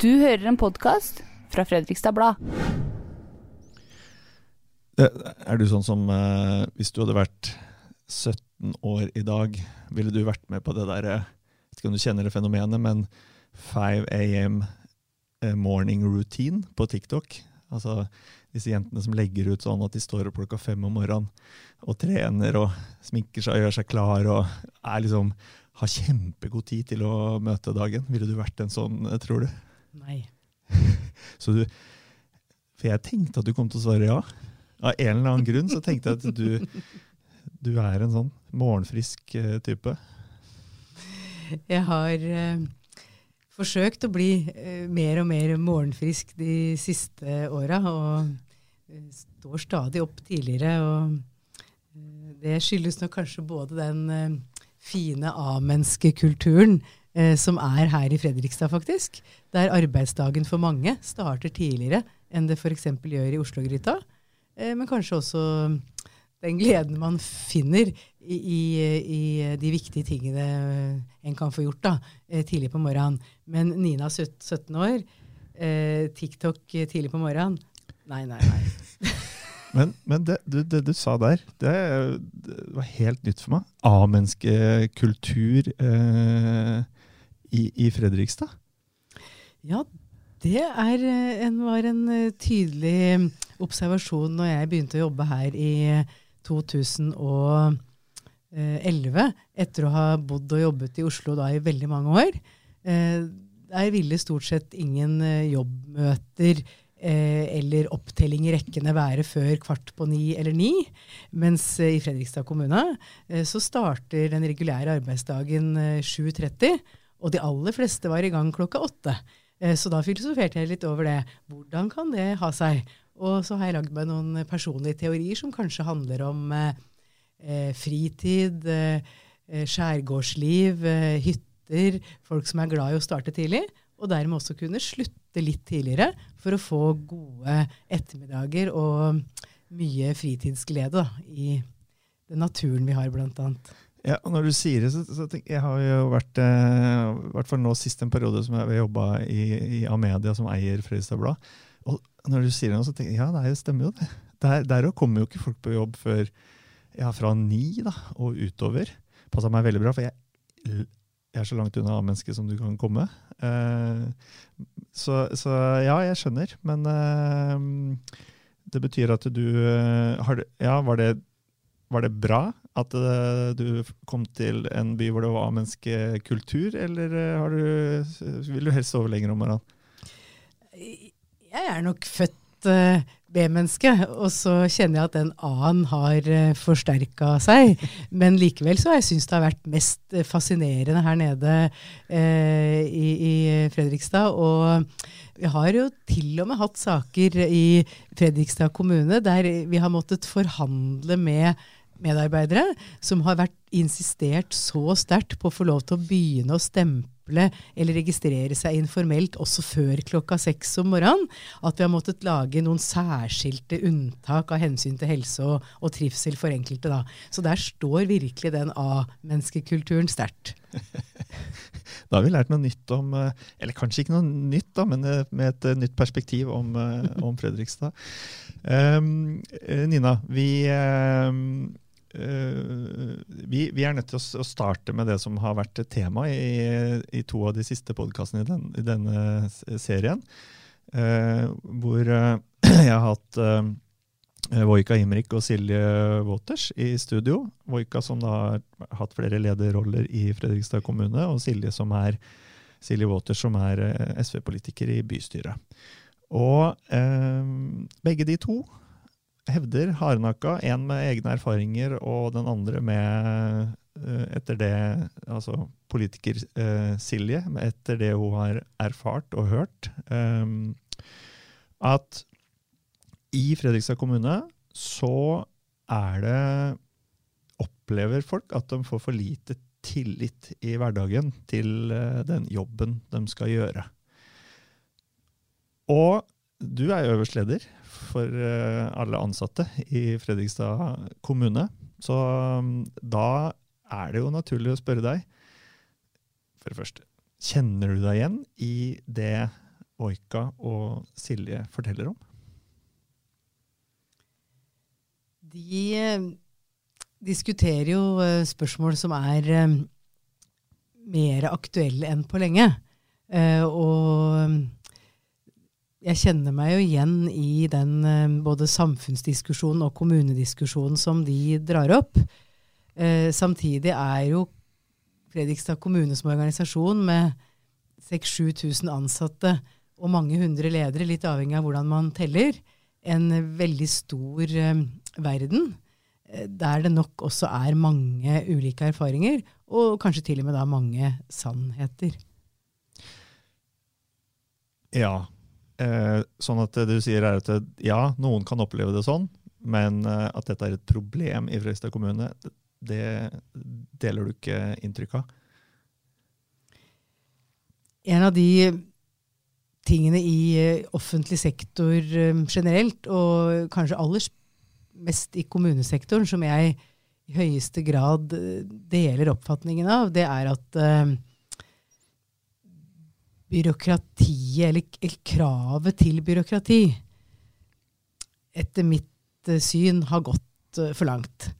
Du hører en podkast fra Fredrikstad Blad. Er du sånn som eh, Hvis du hadde vært 17 år i dag, ville du vært med på det derre Jeg vet ikke om du kjenner det fenomenet, men 5 AM eh, morning routine på TikTok. Altså disse jentene som legger ut sånn at de står opp klokka fem om morgenen og trener og sminker seg og gjør seg klar og er liksom, har kjempegod tid til å møte dagen. Ville du vært en sånn, eh, tror du? Nei. Så du For jeg tenkte at du kom til å svare ja. Av en eller annen grunn så tenkte jeg at du, du er en sånn morgenfrisk eh, type. Jeg har eh, forsøkt å bli eh, mer og mer morgenfrisk de siste åra, og eh, står stadig opp tidligere. og Det skyldes nok kanskje både den fine A-menneskekulturen eh, som er her i Fredrikstad, faktisk. Der arbeidsdagen for mange starter tidligere enn det f.eks. gjør i Oslo-gryta. Eh, men kanskje også den gleden man finner i, i, i de viktige tingene en kan få gjort da, eh, tidlig på morgenen. Men Nina, 17 år, eh, TikTok tidlig på morgenen Nei, nei, nei. Men, men det, du, det du sa der, det, det var helt nytt for meg. A-menneskekultur eh, i, i Fredrikstad. Ja, det er, eh, en, var en eh, tydelig observasjon når jeg begynte å jobbe her i 2011, etter å ha bodd og jobbet i Oslo da i veldig mange år. Eh, der ville stort sett ingen eh, jobbmøter eh, eller opptelling i rekkene være før kvart på ni eller ni. Mens eh, i Fredrikstad kommune eh, så starter den regulære arbeidsdagen eh, 7.30, og de aller fleste var i gang klokka åtte. Eh, Så da filosoferte jeg litt over det. Hvordan kan det ha seg? Og så har jeg lagd meg noen personlige teorier som kanskje handler om eh, eh, fritid, eh, eh, skjærgårdsliv, eh, hytter, folk som er glad i å starte tidlig. Og dermed også kunne slutte litt tidligere for å få gode ettermiddager og mye fritidsglede da, i den naturen vi har, blant annet. Ja, når du sier det, så, så tenker jeg har jo vært eh, hvert fall nå sist en periode som jeg jobba i, i Amedia, som eier Fredrikstad Blad. Og når du sier det nå, så tenker jeg ja, det stemmer jo det. Der, der kommer jo ikke folk på jobb før ja, fra ni da, og utover. Passa meg veldig bra, for jeg, jeg er så langt unna A-mennesket som du kan komme. Eh, så, så ja, jeg skjønner, men eh, det betyr at du eh, har, Ja, var det, var det bra at eh, du kom til en by hvor det var A-menneskekultur, eller eh, du, vil du helst sove lenger om morgenen? Jeg er nok født uh, B-menneske, og så kjenner jeg at den A-en har forsterka seg. Men likevel så har jeg syntes det har vært mest eh, fascinerende her nede eh, i, i Fredrikstad. Og vi har jo til og med hatt saker i Fredrikstad kommune der vi har måttet forhandle med medarbeidere som har vært insistert så sterkt på å få lov til å begynne å stemple eller registrere seg informelt også før klokka seks om morgenen, at vi har måttet lage noen særskilte unntak av hensyn til helse og, og trivsel for enkelte. Da. Så der står virkelig den A-menneskekulturen sterkt. Da har vi lært noe nytt om eh, Eller kanskje ikke noe nytt, da, men eh, med et eh, nytt perspektiv om, om Fredrikstad. Um, Nina, vi, um, vi, vi er nødt til å, starte med det som har vært tema i, i to av de siste podkastene i, den, i denne serien. eh, hvor eh, jeg har hatt eh, Voika Imrik og Silje Waters i studio. Voika som da har hatt flere lederroller i Fredrikstad kommune, og Silje som er Silje Waters som er eh, SV-politiker i bystyret. Og eh, begge de to hevder hardnakka, én med egne erfaringer og den andre med eh, etter det, altså politiker eh, Silje, etter det hun har erfart og hørt, eh, at i Fredrikstad kommune så er det Opplever folk at de får for lite tillit i hverdagen til eh, den jobben de skal gjøre. Og du er jo øverst leder for eh, alle ansatte i Fredrikstad kommune. Så mm, da er det jo naturlig å spørre deg, for det første, kjenner du deg igjen i det Oika og Silje forteller om? De eh, diskuterer jo eh, spørsmål som er mer aktuelle enn på lenge. Og jeg kjenner meg jo igjen i den eh, både samfunnsdiskusjonen og kommunediskusjonen som de drar opp. Eh, samtidig er jo Fredrikstad kommune som organisasjon med 6000-7000 ansatte og mange hundre ledere, litt avhengig av hvordan man teller, en veldig stor eh, verden. eh, Der det nok også er mange ulike erfaringer, og kanskje til og med da mange sannheter. Ja. Eh, sånn at du sier er at ja, noen kan oppleve det sånn, men eh, at dette er et problem i Fredrikstad kommune, det deler du ikke inntrykk av? En av de tingene i eh, offentlig sektor generelt, og kanskje aller mest i kommunesektoren, som jeg i høyeste grad deler oppfatningen av, det er at byråkratiet, eller, eller kravet til byråkrati, etter mitt eh, syn har gått eh, for langt.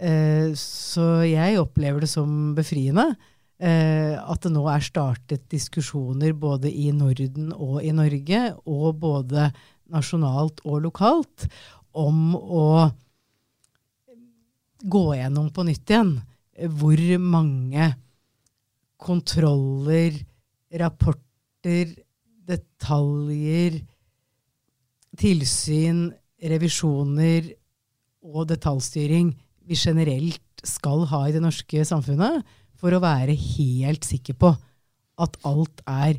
Eh, så jeg opplever det som befriende at det nå er startet diskusjoner både i Norden og i Norge, og både nasjonalt og lokalt, om å gå gjennom på nytt igjen hvor mange kontroller, rapporter, detaljer, tilsyn, revisjoner og detaljstyring vi generelt skal ha i det norske samfunnet, for å være helt sikker på at alt er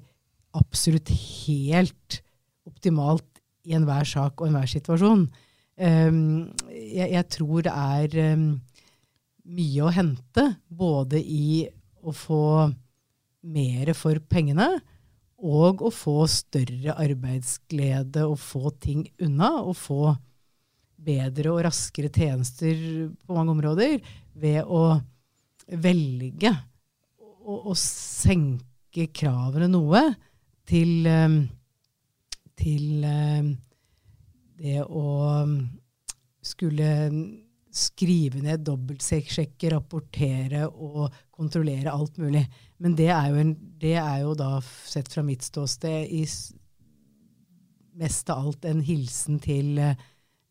absolutt helt optimalt i enhver sak og enhver situasjon. Um, jeg, jeg tror det er um, mye å hente, både i å få mer for pengene, og å få større arbeidsglede og få ting unna, og få bedre og raskere tjenester på mange områder ved å velge å, å senke kravene noe til, um, til um, det å skulle skrive ned, dobbeltsjekke, rapportere og kontrollere alt mulig. Men det er jo, en, det er jo da, sett fra mitt ståsted, i mest av alt en hilsen til eh,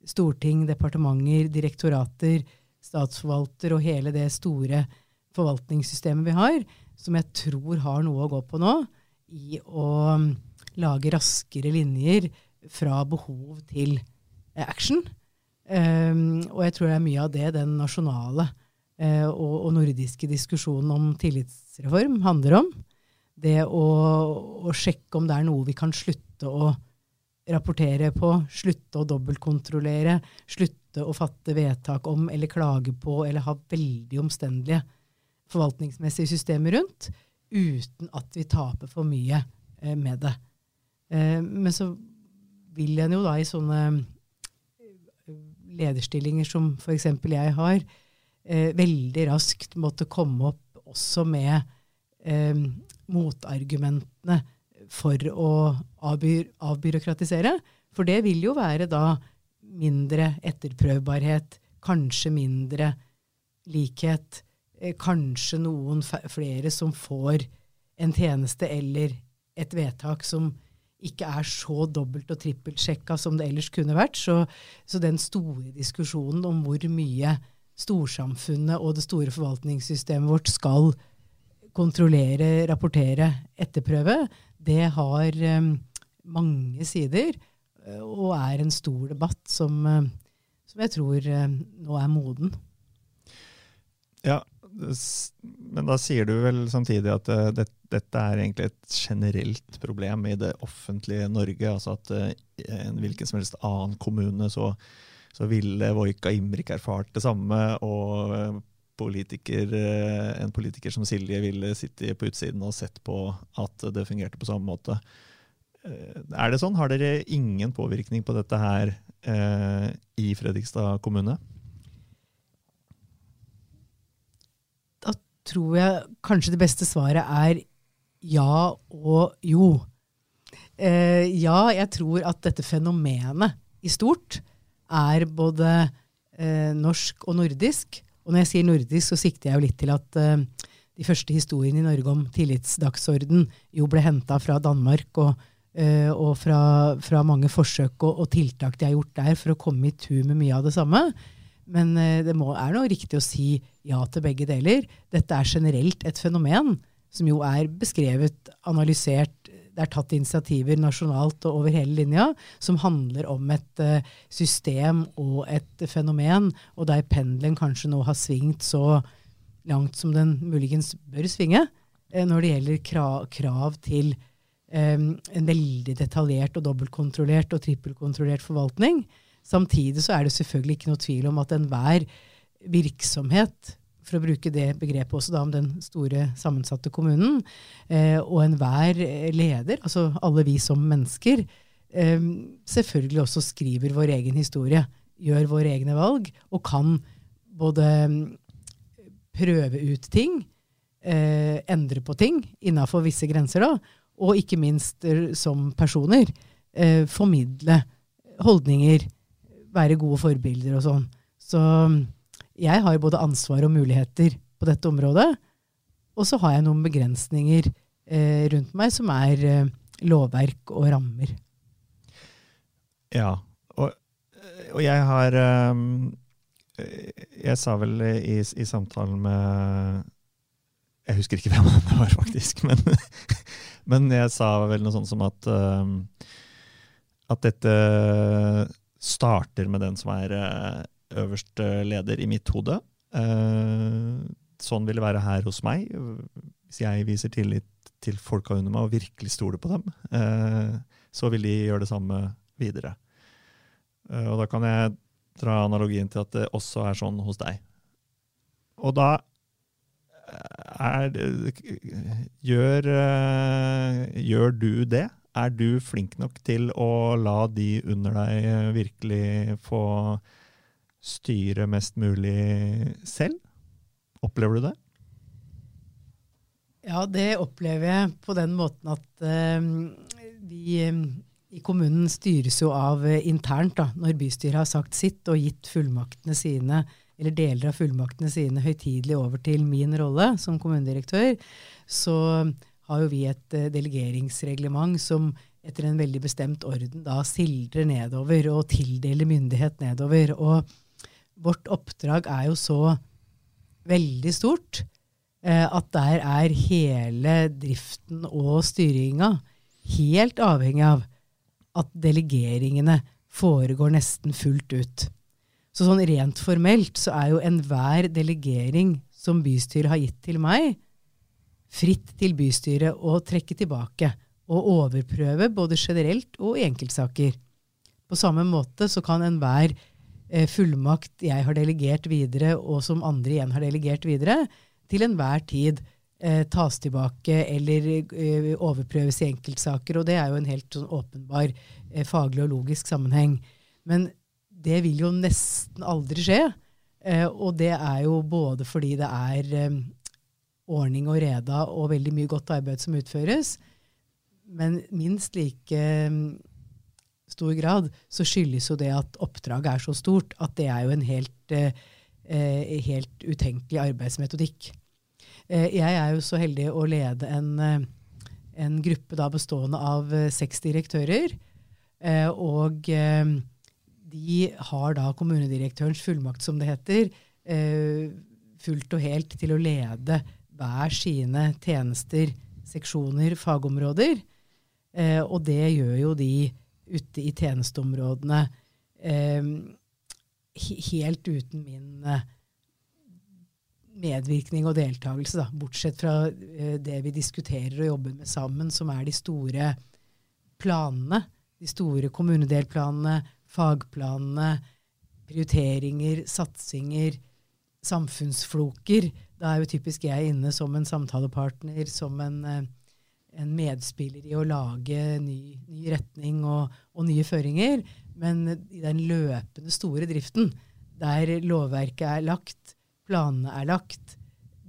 storting, departementer, direktorater, statsforvalter og hele det store forvaltningssystemet vi har, som jeg tror har noe å gå på nå, i å um, lage raskere linjer fra behov til eh, action. Um, og jeg tror det er mye av det den nasjonale uh, og, og nordiske diskusjonen om tillitsreform handler om. Det å, å sjekke om det er noe vi kan slutte å rapportere på, slutte å dobbeltkontrollere, slutte å fatte vedtak om eller klage på eller ha veldig omstendelige forvaltningsmessige systemer rundt, uten at vi taper for mye uh, med det. Uh, men så vil en jo da i sånne lederstillinger som f.eks. jeg har, eh, veldig raskt måtte komme opp også med eh, motargumentene for å avby avbyråkratisere. For det vil jo være da mindre etterprøvbarhet, kanskje mindre likhet, eh, kanskje noen flere som får en tjeneste eller et vedtak som ikke er så dobbelt- og trippelsjekka som det ellers kunne vært. Så, så den store diskusjonen om hvor mye storsamfunnet og det store forvaltningssystemet vårt skal kontrollere, rapportere, etterprøve, det har um, mange sider eh, og er en stor debatt som, eh, som jeg tror um, nå er moden. Ja, men da sier du vel samtidig at eh, det, dette er egentlig et generelt problem i det offentlige Norge. Altså at eh, en hvilken som helst annen kommune så, så ville Voika Imrik erfart det samme, og eh, politiker, en politiker som Silje ville sitte på utsiden og sett på at det fungerte på samme måte. Er det sånn? Har dere ingen påvirkning på dette her i Fredrikstad kommune? Da tror jeg kanskje det beste svaret er ja og jo. Eh, ja, jeg tror at dette fenomenet i stort er både eh, norsk og nordisk. Og når jeg sier nordisk, så sikter jeg jo litt til at eh, de første historiene i Norge om tillitsdagsorden jo ble henta fra Danmark og, eh, og fra, fra, mange forsøk og, og, tiltak de har gjort der for å komme i tur med mye av det samme. Men eh, det må, er noe riktig å si ja til begge deler. Dette er generelt et fenomen som jo er beskrevet, analysert, det er tatt initiativer nasjonalt og over hele linja som handler om et uh, system og et fenomen, og der pendelen kanskje nå har svingt så langt som den muligens bør svinge uh, når det gjelder krav, krav til um, en veldig detaljert og dobbeltkontrollert og trippelkontrollert forvaltning. Samtidig så er det selvfølgelig ikke noe tvil om at enhver virksomhet for å bruke det begrepet også da om den store, sammensatte kommunen. Eh, og enhver leder, altså alle vi som mennesker, eh, selvfølgelig også skriver vår egen historie. Gjør våre egne valg og kan både mm, prøve ut ting, eh, endre på ting innafor visse grenser, da, og ikke minst eh, som personer eh, formidle holdninger, være gode forbilder og sånn. Så mm, jeg har både ansvar og muligheter på dette området. Og så har jeg noen begrensninger eh, rundt meg som er eh, lovverk og rammer. Ja, og, og jeg har um, Jeg sa vel i, i, samtalen med Jeg husker ikke hvem det var, faktisk. Men, men jeg sa vel noe sånt som at um, at dette starter med den som er uh, øverste leder i mitt hode. Eh, sånn vil det være her hos meg. Hvis jeg viser tillit til folka under meg og virkelig stoler på dem, eh, så vil de gjøre det samme videre. Eh, og da kan jeg dra analogien til at det også er sånn hos deg. Og da er gjør, gjør du det? Er du flink nok til å la de under deg virkelig få styre mest mulig selv? Opplever du det? Ja, det opplever jeg på den måten at uh, vi uh, i kommunen styres jo av uh, internt, da, når bystyret har sagt sitt og gitt fullmaktene sine, eller deler av fullmaktene sine høytidelig over til min rolle som kommunedirektør, så har jo vi et delegeringsreglement som etter en veldig bestemt orden da sildrer nedover og tildeler myndighet nedover. og vårt oppdrag er jo så veldig stort eh, at der er hele driften og styringa helt avhengig av at delegeringene foregår nesten fullt ut. Så sånn rent formelt så er jo enhver delegering som bystyret har gitt til meg, fritt til bystyret å trekke tilbake og overprøve både generelt og i enkeltsaker. På samme måte så kan enhver Eh, fullmakt jeg har delegert videre, og som andre igjen har delegert videre, til enhver tid eh, tas tilbake eller eh, overprøves i enkeltsaker. Og det er jo en helt sånn åpenbar eh, faglig og logisk sammenheng. Men det vil jo nesten aldri skje. Eh, og det er jo både fordi det er eh, ordning og reda og veldig mye godt arbeid som utføres, men minst like stor grad, så skyldes jo det at oppdraget er så stort at det er jo en helt, eh, eh helt utenkelig arbeidsmetodikk. Eh, jeg er jo så heldig å lede en, en gruppe da bestående av seks direktører. Og de har da kommunedirektørens fullmakt, som det heter, fullt og helt til å lede hver sine tjenester, seksjoner, fagområder. og det gjør jo de ute i tjenesteområdene eh, helt uten min eh, medvirkning og deltakelse, da, bortsett fra eh, det vi diskuterer og jobber med sammen, som er de store planene. De store kommunedelplanene, fagplanene, prioriteringer, satsinger, samfunnsfloker. Da er jo typisk jeg inne som en samtalepartner, som en eh, en medspiller i å lage ny, ny retning og, og, nye føringer. Men i den løpende store driften, der lovverket er lagt, planene er lagt,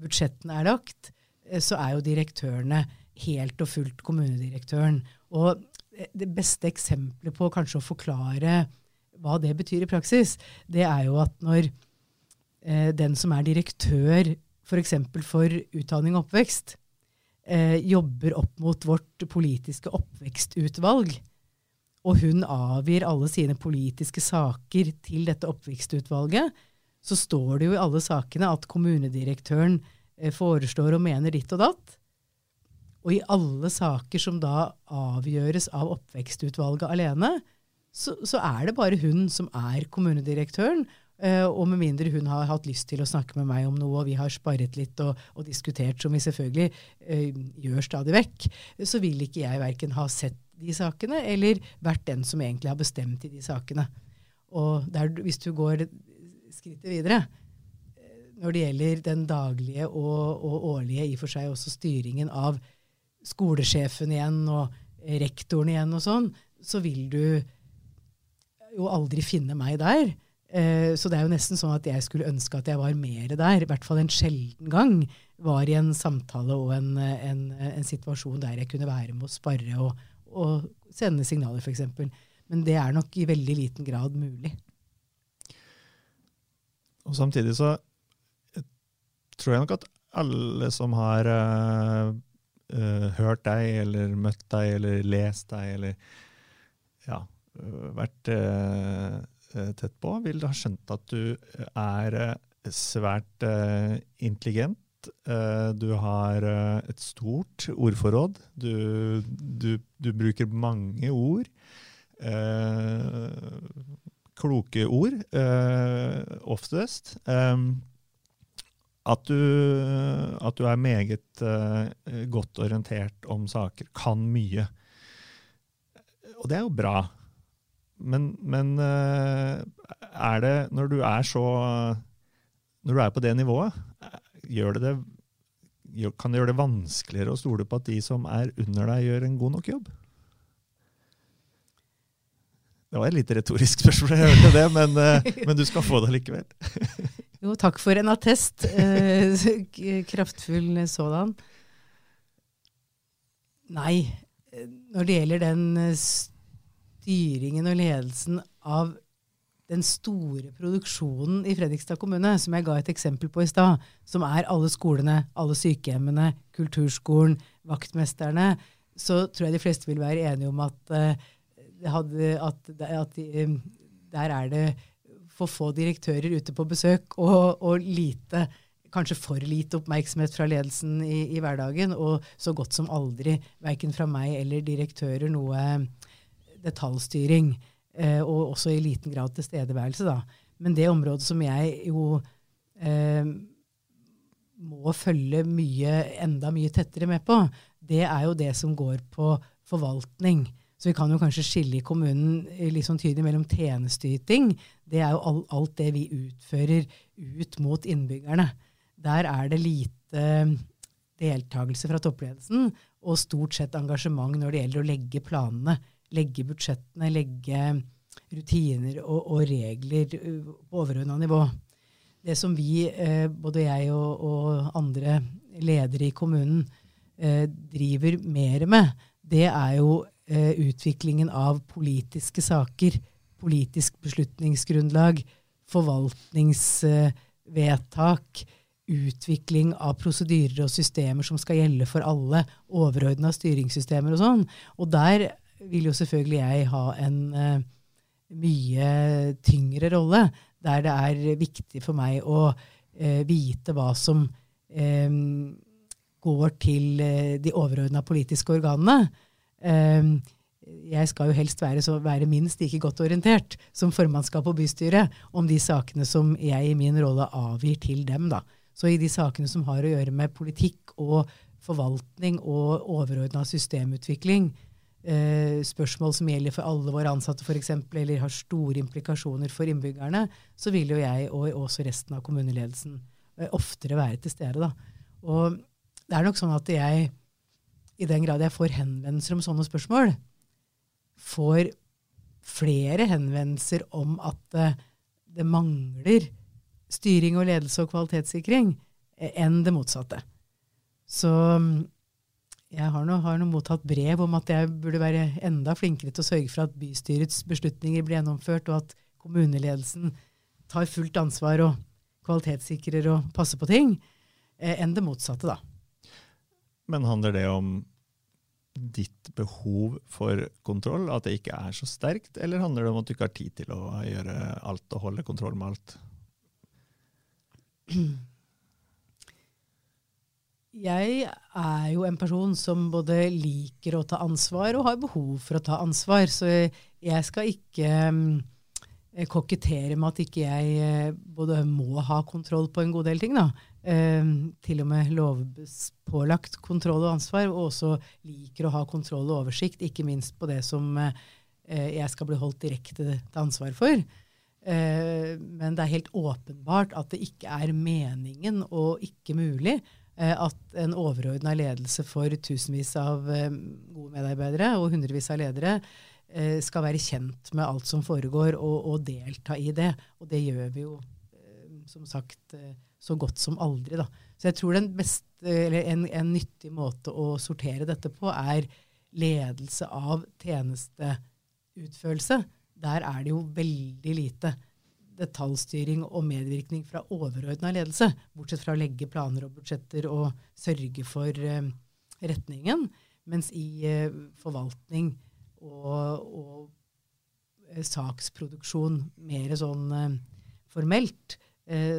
budsjettene er lagt, eh, så er jo direktørene helt og fullt kommunedirektøren. Og eh, det beste eksempelet på kanskje å forklare hva det betyr i praksis, det er jo at når eh, den som er direktør f.eks. For, for utdanning og oppvekst, eh, jobber opp mot vårt politiske oppvekstutvalg, og hun avgir alle sine politiske saker til dette oppvekstutvalget, så står det jo i alle sakene at kommunedirektøren eh, foreslår og mener ditt og datt. Og i alle saker som da avgjøres av oppvekstutvalget alene, så, så er det bare hun som er kommunedirektøren. Uh, og med mindre hun har hatt lyst til å snakke med meg om noe, og vi har sparret litt og, og diskutert, som vi selvfølgelig uh, gjør stadig vekk, så vil ikke jeg verken ha sett de sakene eller vært den som egentlig har bestemt i de sakene. Og der, hvis du går skrittet videre, uh, når det gjelder den daglige og, og årlige, i og for seg også styringen av skolesjefen igjen og rektoren igjen og sånn, så vil du jo aldri finne meg der. Eh, så det er jo nesten sånn at jeg skulle ønske at jeg var mer der. I hvert fall en sjelden gang var i en samtale og en, en, en situasjon der jeg kunne være med å sparre og, og sende signaler, f.eks. Men det er nok i veldig liten grad mulig. Og samtidig så tror jeg nok at alle som har uh, uh, hørt deg, eller møtt deg, eller lest deg, eller ja, vært uh, tett på, vil ha skjønt at du er svært intelligent. Du har et stort ordforråd. Du, du, du bruker mange ord. Kloke ord, oftest. At du, at du, er meget godt orientert om saker, kan mye. Og det er jo bra. Men, men uh, er det Når du er så Når du er på det nivået, gjør det det kan det gjøre det vanskeligere å stole på at de som er under deg, gjør en god nok jobb? Det var et litt retorisk spørsmål, jeg hørte det, men, uh, men du skal få det likevel. Jo, takk for en attest. Eh, kraftfull sådan. Nei, når det gjelder den eh, styringen og ledelsen av den store produksjonen i Fredrikstad kommune, som jeg ga et eksempel på i stad, som er alle skolene, alle sykehjemmene, kulturskolen, vaktmesterne, så tror jeg de fleste vil være enige om at, hadde, at, at um, der er det for få direktører ute på besøk og, og lite kanskje for lite oppmerksomhet fra ledelsen i, i, hverdagen, og så godt som aldri, verken fra meg eller direktører, noe detaljstyring. Eh, og også i liten grad tilstedeværelse, da. Men det området som jeg jo eh, må følge mye, enda mye tettere med på, det er jo det som går på forvaltning. Så vi kan jo kanskje skille i kommunen litt sånn tydelig mellom tjenesteyting. Det er jo all, alt det vi utfører ut mot innbyggerne. Der er det lite deltakelse fra toppledelsen og stort sett engasjement når det gjelder å legge planene, legge budsjettene, legge rutiner og, og regler på overordna nivå. Det som vi, eh, både jeg og, og, andre ledere i kommunen, eh, driver mer med, det er jo utviklingen av politiske saker, politisk beslutningsgrunnlag, forvaltningsvedtak, utvikling av prosedyrer og systemer som skal gjelde for alle, overordna styringssystemer og sånn. Og der vil jo selvfølgelig jeg ha en uh, mye tyngre rolle, der det er viktig for meg å uh, vite hva som um, går til uh, de overordna politiske organene. Um, jeg skal jo helst være, så, være, minst like godt orientert som formannskap og bystyre om de sakene som jeg i min rolle avgir til dem. Da. Så i de sakene som har å gjøre med politikk og forvaltning og overordna systemutvikling, eh, spørsmål som gjelder for alle våre ansatte f.eks., eller har store implikasjoner for innbyggerne, så vil jo jeg og også resten av kommuneledelsen eh, oftere være til stede. Da. Og det er nok sånn at jeg i den grad jeg får henvendelser om sånne spørsmål, får flere henvendelser om at eh, det mangler styring og ledelse og kvalitetssikring, eh, enn det motsatte. Så jeg har nå, har nå mottatt brev om at jeg burde være enda flinkere til å sørge for at bystyrets beslutninger blir gjennomført, og at kommuneledelsen tar fullt ansvar og kvalitetssikrer og passer på ting, eh, enn det motsatte, da. Men handler det om ditt behov for kontroll, at det ikke er så sterkt, eller handler det om at du ikke har tid til å gjøre alt og holde kontroll med alt? Jeg er jo en person som både liker å ta ansvar og har behov for å ta ansvar. Så jeg skal ikke um, kokettere med at ikke jeg uh, både må ha kontroll på en god del ting. da. Um, til og med lovpålagt kontroll og ansvar, og også liker å ha kontroll og oversikt, ikke minst på det som jeg skal bli holdt direkte til ansvar for. Men det er helt åpenbart at det ikke er meningen og ikke mulig Eh, at en overordna ledelse for tusenvis av eh, gode medarbeidere og hundrevis av ledere eh, skal være kjent med alt som foregår, og, og delta i det. Og det gjør vi jo, som sagt, så godt som aldri. Da. Så jeg tror beste, en, en, nyttig måte å sortere dette på, er ledelse av tjenesteutførelse. Der er det jo veldig lite detaljstyring og medvirkning fra overordna ledelse, bortsett fra å legge planer og budsjetter og sørge for eh, retningen. Mens i eh, forvaltning og, og uh, saksproduksjon mer sånn formelt,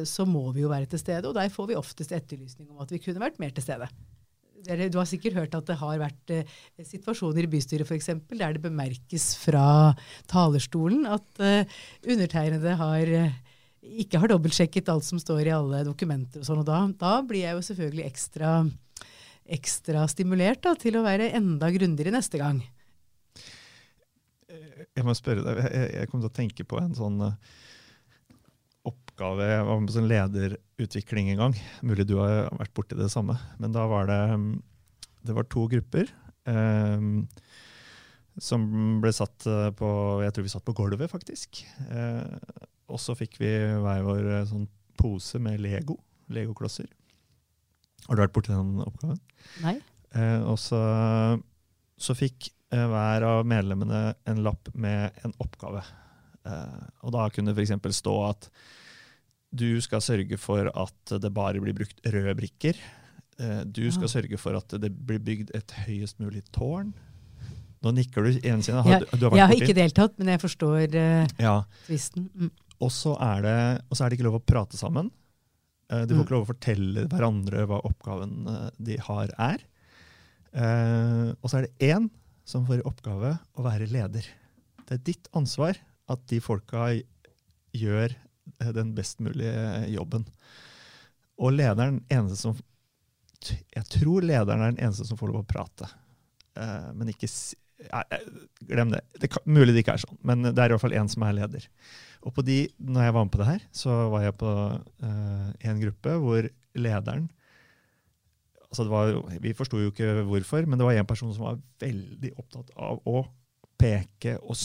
så må vi jo være til stede. Og der får vi oftest etterlysning om at vi kunne vært mer til stede. Du har sikkert hørt at det har vært eh, situasjoner i bystyret f.eks. der det bemerkes fra talerstolen at eh, undertegnede har, eh, ikke har dobbeltsjekket alt som står i alle dokumenter. og sånn, og da, da blir jeg jo selvfølgelig ekstra, ekstra stimulert da, til å være enda grundigere neste gang. Jeg må spørre deg, jeg, jeg kom til å tenke på en sånn oppgave Jeg var med på sånn lederutvikling en gang. Mulig du har vært borti det samme. Men da var det, det var to grupper eh, som ble satt eh, på Jeg tror vi satt på gulvet, faktisk. Eh, og så fikk vi hver vår eh, sånn pose med Lego. Legoklosser. Har du vært borti den oppgaven? Nei. Eh, og så, så fikk eh, hver av medlemmene en lapp med en oppgave. og da kunne det f.eks. stå at du skal sørge for at det bare blir brukt røde brikker. Eh, du skal sørge for at det blir bygd et høyest mulig tårn. Nå nikker du ensidig. Har, du har jeg har ikke deltatt, men jeg forstår uh, ja. tvisten. Mm. Og så er, er, det ikke lov å prate sammen. Uh, de får mm. ikke lov å fortelle hverandre hva oppgaven uh, de har, er. Uh, og så er det én som får i oppgave å være leder. Det er ditt ansvar at de folka gjør den best mulige jobben. Og lederen eneste som Jeg tror lederen er den eneste som får lov å prate. Uh, men ikke ja, Glem det. det kan, mulig det ikke er sånn, men det er i hvert fall én som er leder. Og på de, når jeg var med på det her, så var jeg på uh, en gruppe hvor lederen altså det var, Vi forsto jo ikke hvorfor, men det var en person som var veldig opptatt av å peke og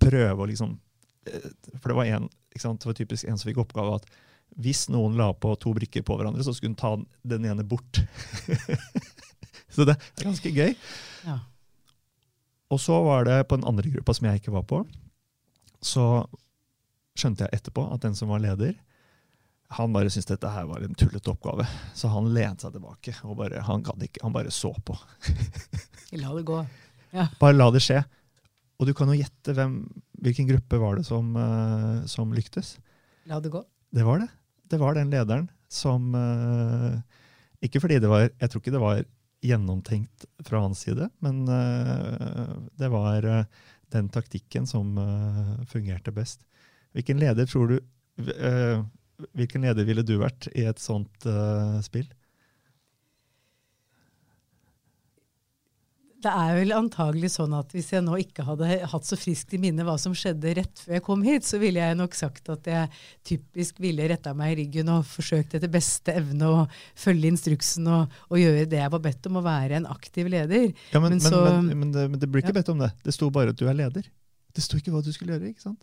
prøve å liksom eh, For det var en det var typisk en som fikk oppgave at hvis noen la på to brikker på hverandre, så skulle hun ta den ene bort. så det er ganske gøy. Ja. Og så var det på den andre gruppa som jeg ikke var på, så skjønte jeg etterpå at den som var leder, han bare syntes dette her var en tullete oppgave. Så han lente seg tilbake og bare, han, ikke, han bare så på. la det gå. Ja. Bare la det skje. Og du kan jo gjette hvem, hvilken gruppe var det som, uh, som, lyktes. La det gå. Det var det. Det var den lederen som uh, Ikke fordi det var Jeg tror ikke det var gjennomtenkt fra hans side, men uh, det var den taktikken som fungerte best. Hvilken leder tror du Hvilken leder ville du vært i et sånt spill? Det er vel antagelig sånn at hvis jeg nå ikke hadde hatt så friskt i minne hva som skjedde rett før jeg kom hit, så ville jeg nok sagt at jeg typisk ville retta meg i ryggen og forsøkt etter beste evne å følge instruksen og, og, gjøre det jeg var bedt om å være en aktiv leder. Ja, Men, men, så, men, men det, det, blir ikke ja. bedt om det. Det sto bare at du er leder. Det sto ikke hva du skulle gjøre. ikke sant?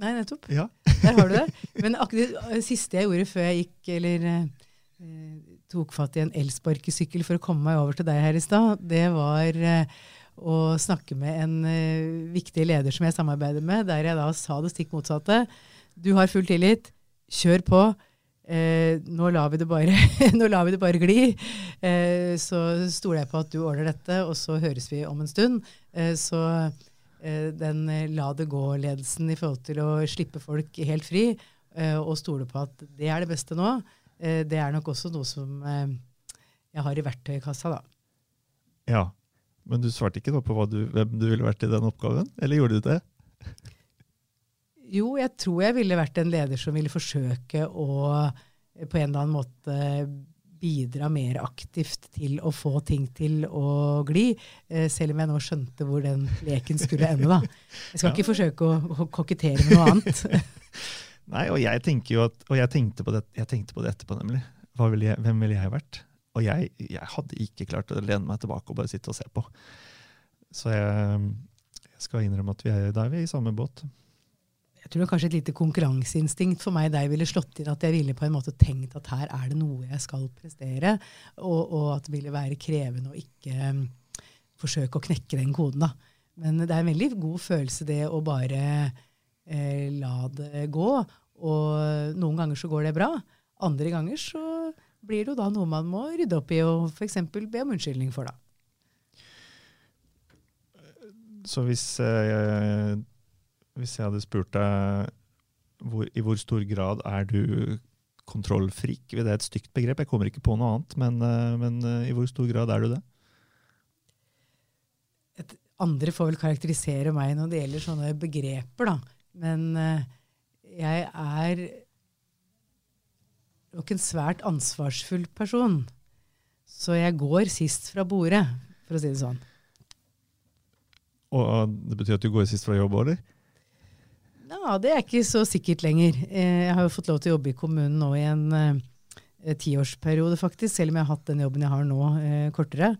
Nei, nettopp. Ja. Der har du det. Men akkurat det siste jeg gjorde før jeg gikk, eller eh, tok fatt i en elsparkesykkel for å komme meg over til deg her i stad, det var eh, å snakke med en eh, viktig leder som jeg samarbeider med, der jeg da sa det stikk motsatte. Du har full tillit. Kjør på. Eh, nå, lar vi det bare, vi det bare gli. Eh, så stoler jeg på at du ordner dette, og så høres vi om en stund. Eh, så eh, den la det gå-ledelsen i forhold til å slippe folk helt fri, og stole på at det er det beste nå, det er nok også noe som eh, jeg har i verktøykassa, da. Ja. Men du svarte ikke noe på du, hvem du ville vært i den oppgaven? Eller gjorde du det? Jo, jeg tror jeg ville vært en leder som ville forsøke å eh, på en eller annen måte bidra mer aktivt til å få ting til å gli, eh, selv om jeg nå skjønte hvor den leken skulle ende. da. Jeg skal Ja. ikke forsøke å kokettere med noe annet. Nei, og jeg at, og jeg tenkte på det, jeg tenkte på det etterpå, nemlig. Ville jeg, hvem ville jeg vært? Og jeg, jeg hadde ikke klart å lene meg tilbake og bare sitte og se på. Så jeg, jeg skal innrømme at vi er, da er vi i samme båt. Jeg tror det kanskje et lite konkurranseinstinkt for meg der ville slått inn at jeg ville på en måte tenkt at her er det noe jeg skal prestere, og, og at det ville være krevende å ikke forsøke å knekke den koden. da. Men det er en veldig god følelse det å bare eh, la det gå. Og noen ganger så går det bra. Andre ganger så blir det jo da noe man må rydde opp i og f.eks. be om unnskyldning for. da. Så hvis, eh, hvis jeg hadde spurt deg hvor, i hvor stor grad er du kontrollfrik, det er et stygt begrep, jeg kommer ikke på noe annet, men, eh, men eh, i hvor stor grad er du det? et, andre får vel karakterisere meg når det gjelder sånne begreper, da. Men eh, jeg er nok en svært ansvarsfull person. Så jeg går sist fra bordet, for å si det sånn. Og det betyr at du går sist fra jobb, eller? Ja, det er ikke så sikkert lenger. Eh, Jeg har jo fått lov til å jobbe i kommunen nå i en eh, tiårsperiode, faktisk, selv om jeg har hatt den jobben jeg har nå, eh, kortere.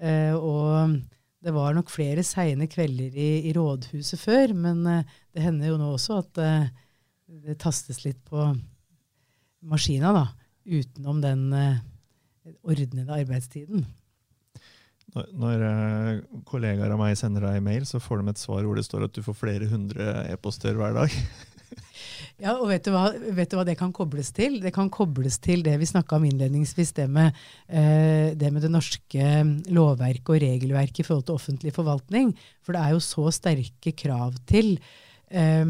Eh, og det var nok flere seine kvelder i, i rådhuset før, men eh, det hender jo nå også at eh, det tastes litt på maskina, da, utenom den eh, ordnede arbeidstiden. Når, når kollegaer av meg sender deg mail, så får de et svar hvor det står at du får flere hundre e-poster hver dag. Ja, og vet du, hva, vet du hva det kan kobles til? Det kan kobles til det vi snakka om innledningsvis, det med, eh, det med det norske lovverket og regelverket i forhold til offentlig forvaltning. For det er jo så sterke krav til eh,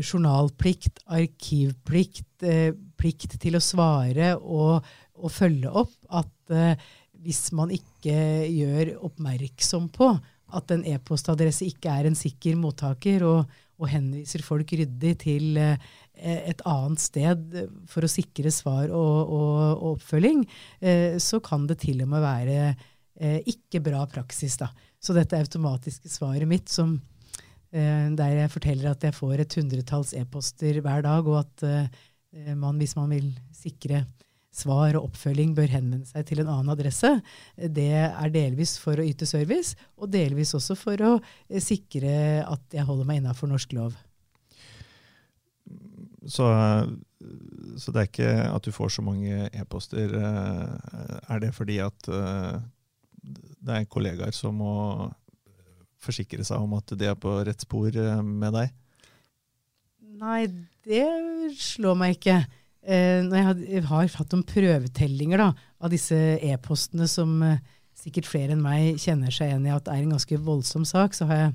journalplikt, arkivplikt, eh, plikt til å svare og, og følge opp at eh, hvis man ikke gjør oppmerksom på at en e-postadresse ikke er en sikker mottaker, og, og henviser folk ryddig til eh, et annet sted for å sikre svar og, og, og oppfølging, eh, så kan det til og med være eh, ikke bra praksis. Da. Så dette automatiske svaret mitt, som, der jeg forteller at jeg får et hundretalls e-poster hver dag, og at man, hvis man vil sikre svar og oppfølging bør henvende seg til en annen adresse. Det er delvis for å yte service, og delvis også for å eh, sikre at jeg holder meg innafor norsk lov. Så, så det er ikke at du får så mange e-poster. eh, Er det fordi at eh, det er kollegaer som må forsikre seg om at de er på rett spor med deg? Nei, det slår meg ikke. Eh, jeg, had, jeg har hatt noen prøvetellinger da, av disse e-postene som eh, sikkert flere enn meg kjenner seg igjen i at er en ganske voldsom sak, så har jeg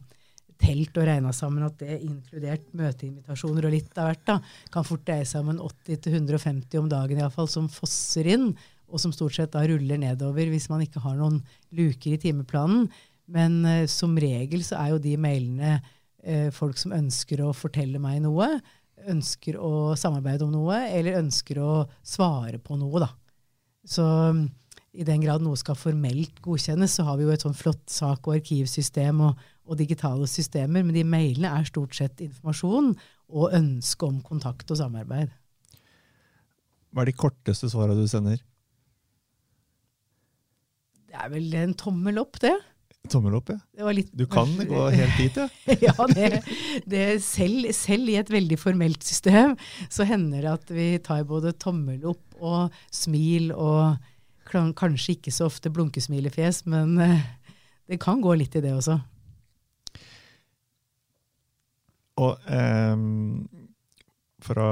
telt og regna sammen at det inkludert møteinvitasjoner og litt av hvert, da, kan fort dreie seg om en 80-150 om dagen iallfall, som fosser inn, og som stort sett da ruller nedover hvis man ikke har noen luker i timeplanen. Men eh, som regel så er jo de mailene eh, folk som ønsker å fortelle meg noe, ønsker å samarbeide om noe, eller ønsker å svare på noe, da. Så mm, i den grad noe skal formelt godkjennes, så har vi jo et sånn flott sak- og arkivsystem og, og digitale systemer, men de mailene er stort sett informasjon og ønske om kontakt og samarbeid. Hva er de korteste svara du sender? Det er vel en tommel opp, det. Tommel opp, ja. Det var litt, Du kan gå helt dit, ja. ja, det, det selv, selv i et veldig formelt system så hender det at vi tar både tommel opp og smil og kanskje ikke så ofte blunkesmilefjes, men eh, det kan gå litt i det også. Og ehm, fra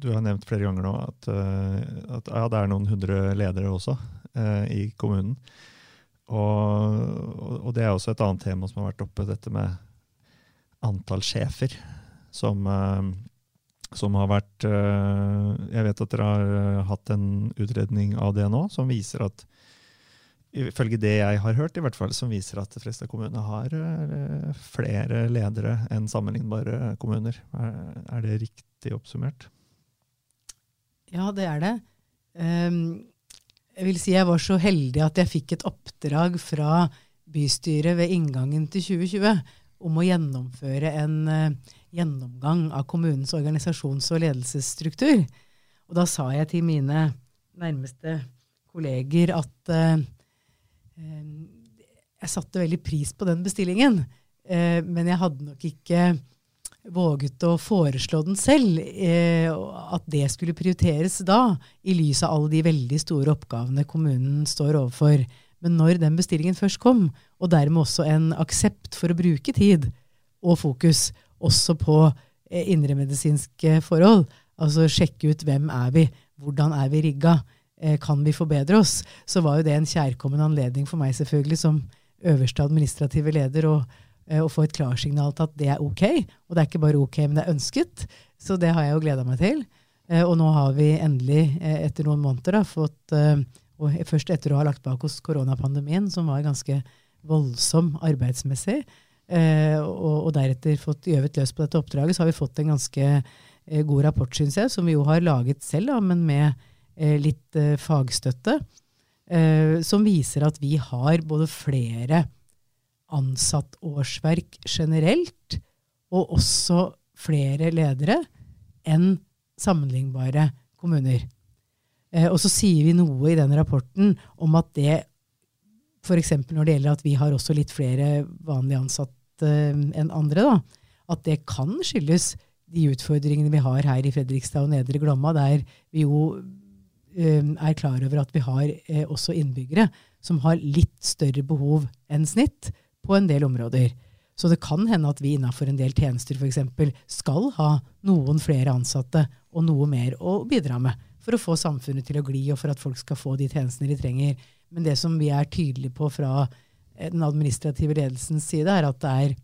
Du har nevnt flere ganger nå at, eh, at ja, det er noen hundre ledere også eh, i kommunen. Og, og- det er også et annet tema som har vært oppe, dette med antall sjefer. Som, eh, som har vært eh, Jeg vet at dere har eh, hatt en utredning av det nå, som viser at Ifølge det jeg har hørt, i hvert fall, som viser at de fleste kommuner har flere ledere enn sammenlignbare kommuner. Er, det riktig oppsummert? Ja, det er det. Ehm, jeg vil si jeg var så heldig at jeg fikk et oppdrag fra bystyret ved inngangen til 2020 om å gjennomføre en uh, gjennomgang av kommunens organisasjons- og ledelsesstruktur. Og da sa jeg til mine nærmeste kolleger at eh, jeg satte veldig pris på den bestillingen, uh, men jeg hadde nok ikke våget å foreslå den selv, eh, at det skulle prioriteres da, i lys av alle de veldig store oppgavene kommunen står overfor. Men når den bestillingen først kom, og dermed også en aksept for å bruke tid og fokus også på eh, indremedisinske forhold, altså sjekke ut hvem er vi, hvordan er vi rigga, eh, kan vi forbedre oss, så var jo det en kjærkommen anledning for meg selvfølgelig som øverste administrative leder å eh, å få et klarsignal til at det er ok. Og det er ikke bare ok, men det er ønsket. Så det har jeg jo gleda meg til. Eh, og nå har vi endelig, eh, etter noen måneder, da, fått eh, og Først etter å ha lagt bak oss koronapandemien, som var ganske voldsom arbeidsmessig, eh, og, og deretter fått gjøvet løs på dette oppdraget, så har vi fått en ganske eh, god rapport, syns jeg, som vi jo har laget selv, da, men med eh, litt eh, fagstøtte, eh, som viser at vi har både flere ansattårsverk generelt, og også flere ledere enn sammenlignbare kommuner. Eh, og så sier vi noe i den rapporten om at det f.eks. når det gjelder at vi har også litt flere vanlig ansatte eh, enn andre, da, at det kan skyldes de utfordringene vi har her i Fredrikstad og Nedre Glomma, der vi jo eh, er klar over at vi har også innbyggere som har litt større behov enn snitt på en del områder. Så det kan hende at vi innenfor en del tjenester eksempel, skal ha noen flere ansatte og noe mer å bidra med for å få samfunnet til å gli, og for at folk skal få de tjenestene de trenger. Men det som vi er tydelige på fra eh, den administrative ledelsens side, er at det er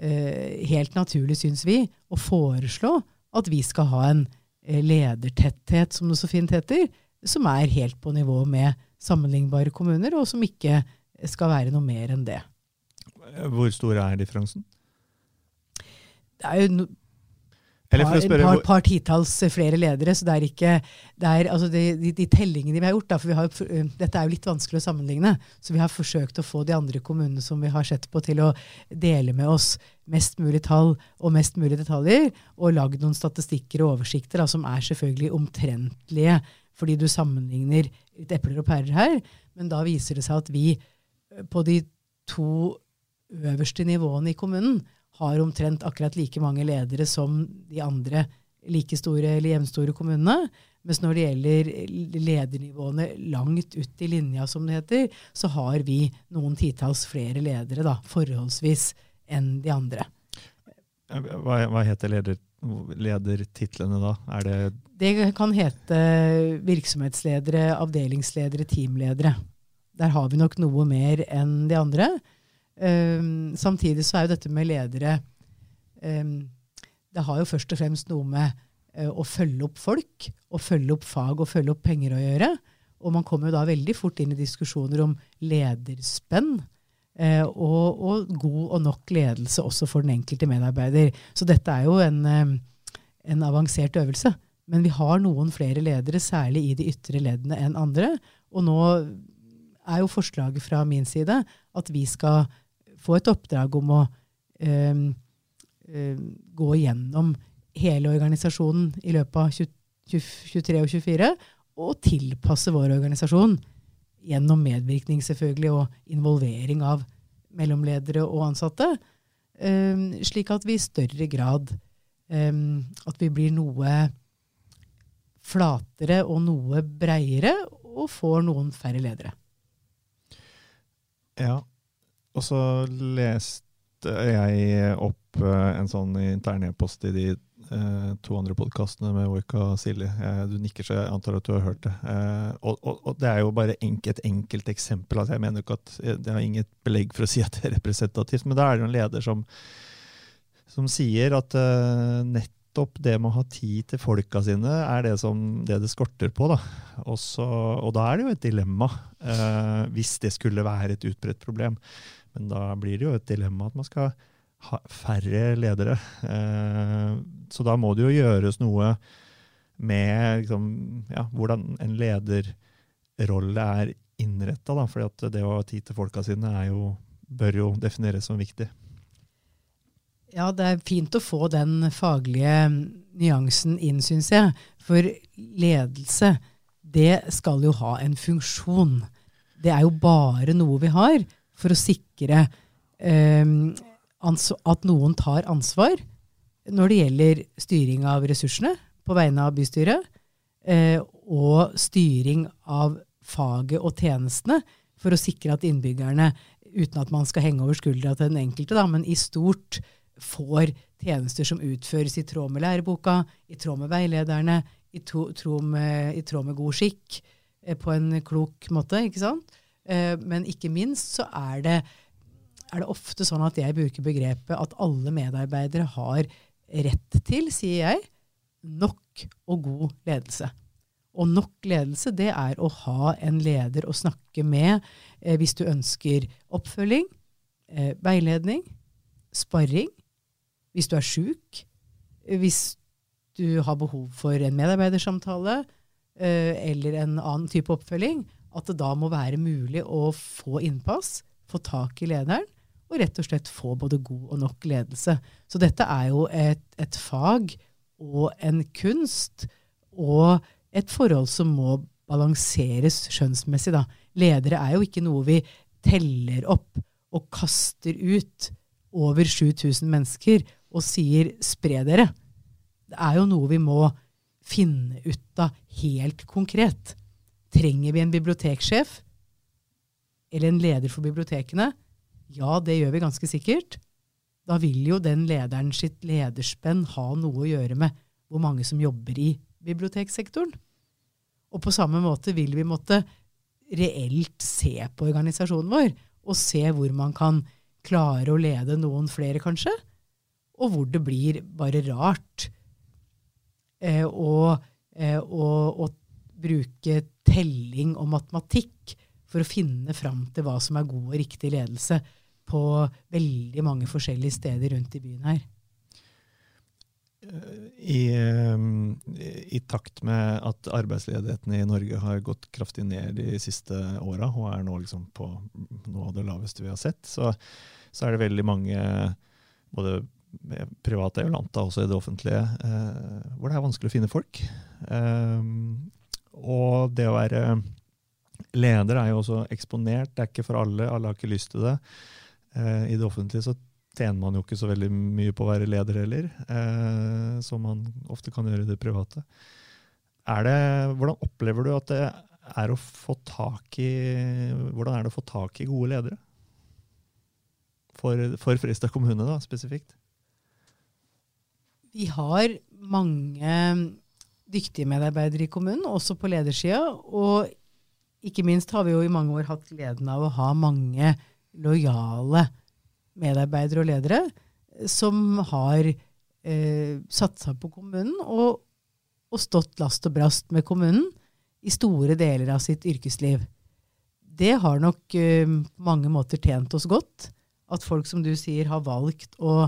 eh, helt naturlig, syns vi, å foreslå at vi skal ha en eh, ledertetthet, som det så fint heter, som er helt på nivå med sammenlignbare kommuner, og som ikke skal være noe mer enn det. Hvor stor er differansen? Det er jo par, par, par titalls flere ledere, så det er ikke det er, altså de, de, de tellingene vi har gjort da, for vi har, uh, Dette er jo litt vanskelig å sammenligne, så vi har forsøkt å få de andre kommunene som vi har sett på, til å dele med oss mest mulig tall og mest mulig detaljer, og lagd noen statistikker og oversikter da, som er selvfølgelig omtrentlige, fordi du sammenligner litt epler og pærer her, men da viser det seg at vi på de to øverste nivåene i kommunen har omtrent akkurat like mange ledere som de andre like store eller jevnstore kommunene. Mens når det gjelder ledernivåene langt ut i linja, som det heter, så har vi noen titalls flere ledere, da, forholdsvis, enn de andre. hva, hva heter leder, ledertitlene da? Er det Det kan hete virksomhetsledere, avdelingsledere, teamledere. Der har vi nok noe mer enn de andre. Um, samtidig så er jo dette med ledere um, Det har jo først og fremst noe med uh, å følge opp folk, og følge opp fag og følge opp penger å gjøre. Og man kommer jo da veldig fort inn i diskusjoner om lederspenn. uh, og, og god og nok ledelse også for den enkelte medarbeider. Så dette er jo en, um, en avansert øvelse. Men vi har noen flere ledere, særlig i de ytre leddene, enn andre. Og nå er jo forslaget fra min side at vi skal få et oppdrag om å øh, øh, gå gjennom hele organisasjonen i løpet av 20, 23 og 24, og tilpasse vår organisasjon gjennom medvirkning selvfølgelig og involvering av mellomledere og ansatte. øh, slik at vi i større grad at vi blir noe flatere og noe breiere og får noen færre ledere. Ja, og så leste jeg opp uh, en sånn intern e-post i de uh, to andre podkastene med Oika og Silje. Uh, du nikker, så jeg antar at du har hørt det. Og, og, og, det er jo bare et enkelt eksempel. Altså, jeg mener ikke at Det har inget belegg for å si at det er representativt, men da er det jo en leder som, som sier at nett nettopp det med å ha tid til folka sine er det som det, det skorter på. Da. Også, og da er det jo et dilemma, eh, hvis det skulle være et utbredt problem. Men da blir det jo et dilemma at man skal ha færre ledere. Eh, så da må det jo gjøres noe med liksom, ja, hvordan en lederrolle er innretta. For det å ha tid til folka sine jo, bør jo defineres som viktig. Ja, det er fint å få den faglige nyansen inn, syns jeg. For ledelse, det skal jo ha en funksjon. Det er jo bare noe vi har for å sikre eh, at noen tar ansvar når det gjelder styring av ressursene på vegne av bystyret, eh, og styring av faget og tjenestene for å sikre at innbyggerne, uten at man skal henge over skuldra til den enkelte, da, men i stort får tjenester som utføres i tråd med læreboka, i tråd med veilederne, i, to, tro med, i tråd med god skikk, eh, på en klok måte. ikke sant? Eh, men ikke minst så er det, er det ofte sånn at jeg bruker begrepet at alle medarbeidere har rett til, sier jeg, nok og god ledelse. Og nok ledelse, det er å ha en leder å snakke med eh, hvis du ønsker oppfølging, eh, veiledning, sparring, hvis du er sjuk, hvis du har behov for en medarbeidersamtale eh, eller en annen type oppfølging, at det da må være mulig å få innpass, få tak i lederen, og rett og slett få både god og nok ledelse. Så dette er jo et, et fag og en kunst og et forhold som må balanseres skjønnsmessig. Da. Ledere er jo ikke noe vi teller opp og kaster ut over 7000 mennesker og sier 'spre dere'. Det er jo noe vi må finne ut av helt konkret. Trenger vi en biblioteksjef? Eller en leder for bibliotekene? Ja, det gjør vi ganske sikkert. Da vil jo den lederen sitt lederspenn ha noe å gjøre med hvor mange som jobber i biblioteksektoren. Og på samme måte vil vi måtte reelt se på organisasjonen vår, og se hvor man kan klare å lede noen flere, kanskje, og hvor det blir bare rart eh, å, eh, å, å, bruke telling og matematikk for å finne fram til hva som er god og riktig ledelse på veldig mange forskjellige steder rundt i byen her. I, eh, I, takt med at arbeidsledigheten i Norge har gått kraftig ned de siste åra, og er nå liksom på noe av det laveste vi har sett, så, så er det veldig mange både private og Eulanta, også i det offentlige, eh, hvor det er vanskelig å finne folk. Eh, og det å være leder er jo også eksponert. Det er ikke for alle. Alle har ikke lyst til det. Eh, I det offentlige så tjener man jo ikke så veldig mye på å være leder heller, som man ofte kan gjøre i det private. Er det, hvordan opplever du at det er å få tak i Hvordan er det å få tak i gode ledere? For, for Fristad kommune, da, spesifikt? Vi har mange dyktige medarbeidere i kommunen, også på ledersida. Og ikke minst har vi jo i mange år hatt gleden av å ha mange lojale medarbeidere og ledere som har eh, satsa på kommunen og, og, stått last og brast med kommunen i store deler av sitt yrkesliv. Det har nok eh, på mange måter tjent oss godt. At folk, som du sier, har valgt å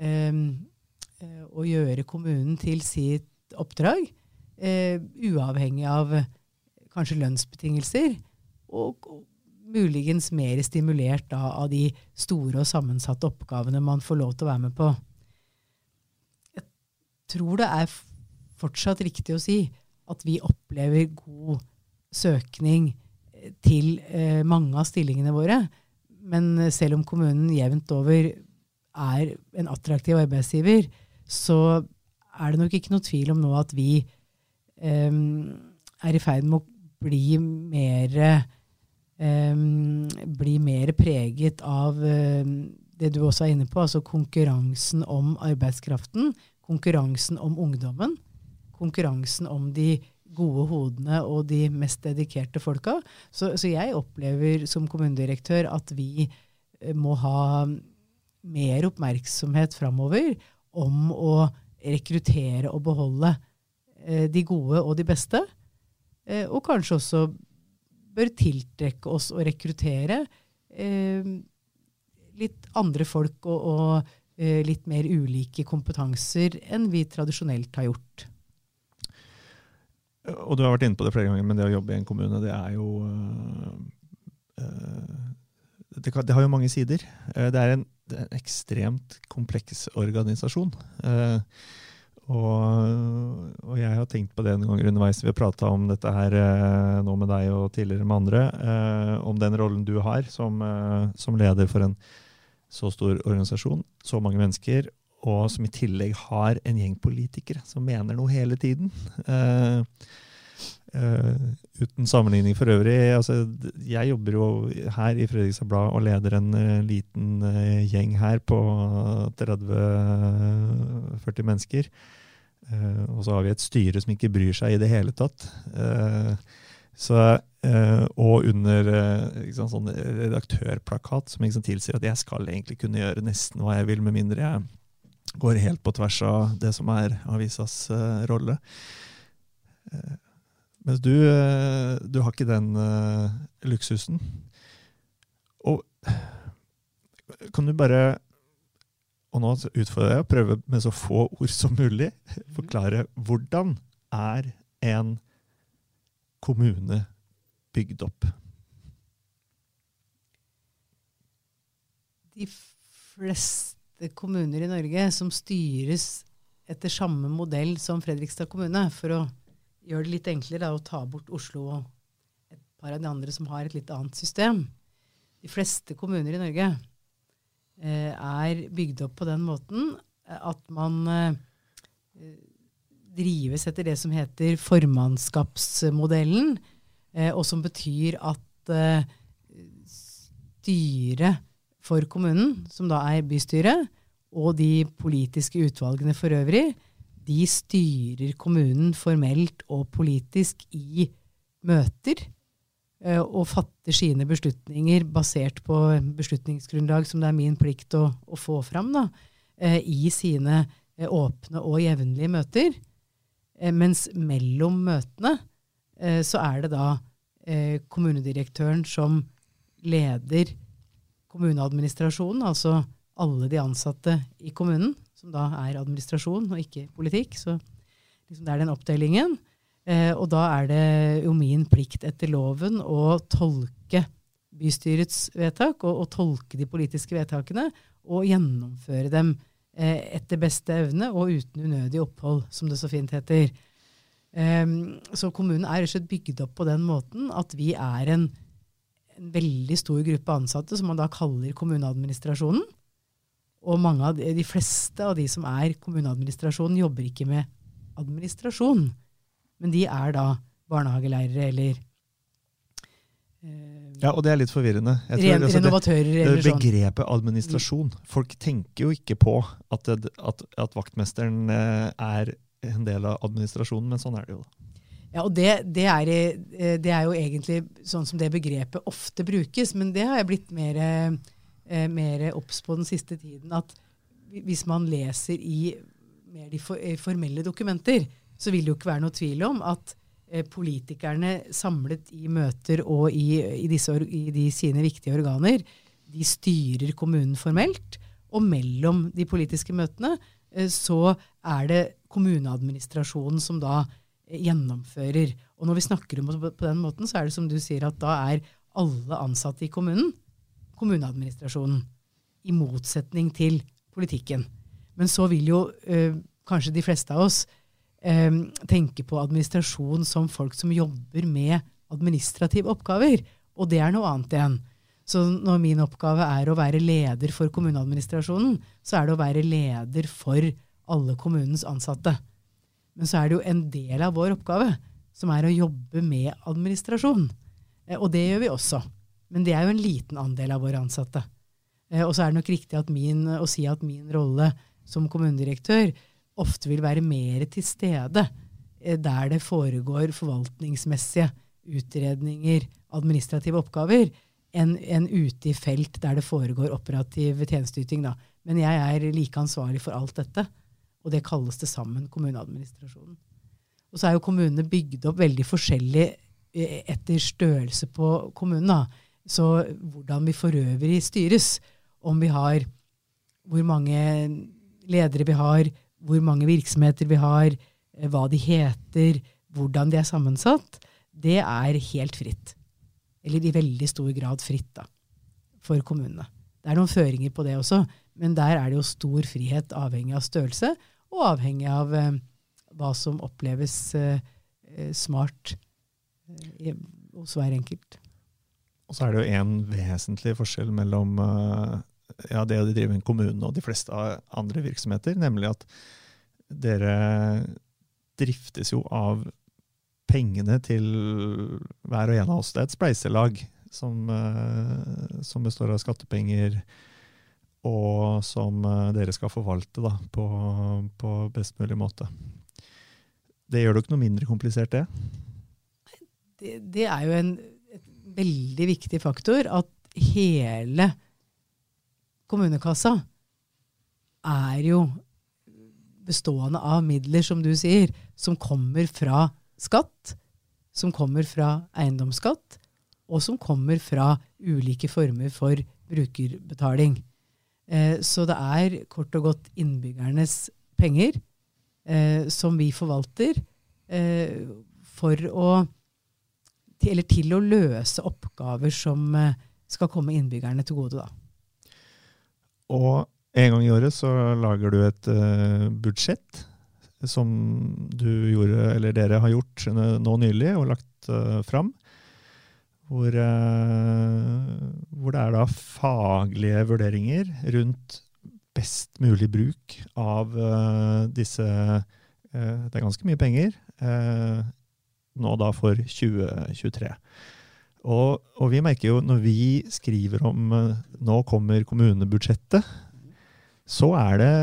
eh, å gjøre kommunen til sitt oppdrag, eh, uavhengig av eh, kanskje lønnsbetingelser, og, og, muligens mer stimulert da, av de store og sammensatte oppgavene man får lov til å være med på. Jeg tror det er fortsatt riktig å si at vi opplever god søkning til eh, mange av stillingene våre. Men selv om kommunen jevnt over er en attraktiv arbeidsgiver, så er det nok ikke noe tvil om nå at vi um, er i ferd med å bli mer um, bli mer preget av um, det du også er inne på, altså konkurransen om arbeidskraften, konkurransen om ungdommen, konkurransen om de gode hodene og de mest dedikerte folka. Så, så jeg opplever som kommunedirektør at vi uh, må ha mer oppmerksomhet framover om å rekruttere og beholde uh, de gode og de beste. Uh, og kanskje også bør tiltrekke oss og rekruttere eh, litt andre folk og, og eh, litt mer ulike kompetanser enn vi tradisjonelt har gjort. Og du har vært inne på det flere ganger, men det å jobbe i en kommune, det er jo det, har jo mange sider. Det er en, det er en ekstremt kompleks organisasjon. Eh, og, og, jeg har tenkt på det en gang underveis. Vi har prata om dette her eh, nå med deg og tidligere med andre. Eh, om den rollen du har som, eh, som, leder for en så stor organisasjon, så mange mennesker, og som i tillegg har en gjeng politikere som mener noe hele tiden. Eh, eh, uten sammenligning for øvrig. Altså, jeg jobber jo her i Fredrikstad Blad og leder en uh, liten uh, gjeng her på 30-40 mennesker. Uh, og så har vi et styre som ikke bryr seg i det hele tatt. Uh, så, uh, og under liksom, sånn redaktørplakat som liksom tilsier at jeg skal egentlig kunne gjøre nesten hva jeg vil, med mindre jeg går helt på tvers av det som er avisas rolle. Mens du, du har ikke den luksusen. Og kan du bare og nå utfordrer jeg å prøve med så få ord som mulig forklare hvordan er en kommune bygd opp? De fleste kommuner i Norge som styres etter samme modell som Fredrikstad kommune, for å gjøre det litt enklere da, å ta bort Oslo og et par av de andre som har et litt annet system. De fleste kommuner i Norge Eh, er bygd opp på den måten at man eh, drives etter det som heter formannskapsmodellen, eh, og som betyr at styret for kommunen, som da er bystyret, og de politiske utvalgene for øvrig, de styrer kommunen formelt og politisk i møter Eh, og fatter sine beslutninger basert på beslutningsgrunnlag som det er min plikt å, å få fram, da, eh, i sine eh, åpne og jevnlige møter. Mens mellom møtene så er det da kommunedirektøren som leder kommuneadministrasjonen, altså alle de ansatte i kommunen, som da er administrasjon og ikke politikk. Så liksom det er den oppdelingen. Eh, og da er det jo min plikt etter loven å tolke bystyrets vedtak og, og tolke de politiske vedtakene og gjennomføre dem eh, etter beste evne og uten unødig opphold, som det så fint heter. Eh, så kommunen er rett slett bygd opp på den måten at vi er en, en, veldig stor gruppe ansatte som man da kaller kommuneadministrasjonen. Og mange av de, de fleste av de som er kommuneadministrasjonen, jobber ikke med administrasjon. Men de er da barnehagelærere eller eh, Ja, og det er litt forvirrende. Jeg tror, altså, renovatører det, eller sånn. Begrepet administrasjon. Folk tenker jo ikke på at, det, at, at, vaktmesteren eh, er en del av administrasjonen, men sånn er det jo. Ja, og det, det, er, eh, det, er, jo egentlig sånn som det begrepet ofte brukes, men det har jeg blitt mer, eh, mer obs på den siste tiden. At hvis man leser i mer de formelle dokumenter, så vil det jo ikke være noe tvil om at eh, politikerne samlet i møter og i, i, disse, i de sine viktige organer, de styrer kommunen formelt. Og mellom de politiske møtene eh, så er det kommuneadministrasjonen som da eh, gjennomfører. Og når vi snakker om det på den måten, så er det som du sier at da er alle ansatte i kommunen kommuneadministrasjonen. I motsetning til politikken. Men så vil jo øh, kanskje de fleste av oss øh, tenke på administrasjon som folk som jobber med administrative oppgaver. Og det er noe annet igjen. Så når min oppgave er å være leder for kommuneadministrasjonen, så er det å være leder for alle kommunens ansatte. Men så er det jo en del av vår oppgave som er å jobbe med administrasjon. Eh, og det gjør vi også. Men det er jo en liten andel av våre ansatte. Eh, og så er det nok riktig min, å si at min rolle som kommunedirektør ofte vil være mer til stede eh, der det foregår forvaltningsmessige utredninger, administrative oppgaver, enn en ute i felt der det foregår operativ tjenesteyting. Men jeg er like ansvarlig for alt dette, og det kalles det sammen kommuneadministrasjonen. Og så er jo kommunene bygd opp veldig forskjellig eh, etter størrelse på kommunen. Da. Så hvordan vi for øvrig styres, om vi har hvor mange ledere vi har, hvor mange virksomheter vi har, eh, hva de heter, hvordan de er sammensatt, det er helt fritt eller i veldig stor grad fritt da, for kommunene. Det er noen føringer på det også, men der er det jo stor frihet avhengig av størrelse og avhengig av eh, hva som oppleves eh, eh smart eh, hos hver enkelt. Og så er det jo en vesentlig forskjell mellom eh, ja, det å drive en kommune og de fleste andre virksomheter, nemlig at dere driftes jo av pengene til hver og en av oss. Det er et spleiselag som, eh, som består av skattepenger, og som eh, dere skal forvalte da, på, på, best mulig måte. Det gjør det ikke noe mindre komplisert, det? Det, det er jo en veldig viktig faktor at hele kommunekassa er jo bestående av midler, som du sier, som kommer fra skatt, som kommer fra eiendomsskatt, og som kommer fra ulike former for brukerbetaling. Eh, så det er kort og godt innbyggernes penger eh, som vi forvalter eh, for å Eller til å løse oppgaver som eh, skal komme innbyggerne til gode, da. Og en gang i året så lager du et uh, budsjett som du gjorde, eller dere har gjort nå nylig og lagt uh, fram. Hvor, hvor, det er da faglige vurderinger rundt best mulig bruk av disse Det er ganske mye penger nå da for 2023. Og, og, vi merker jo når vi skriver om nå kommer kommunebudsjettet, så er det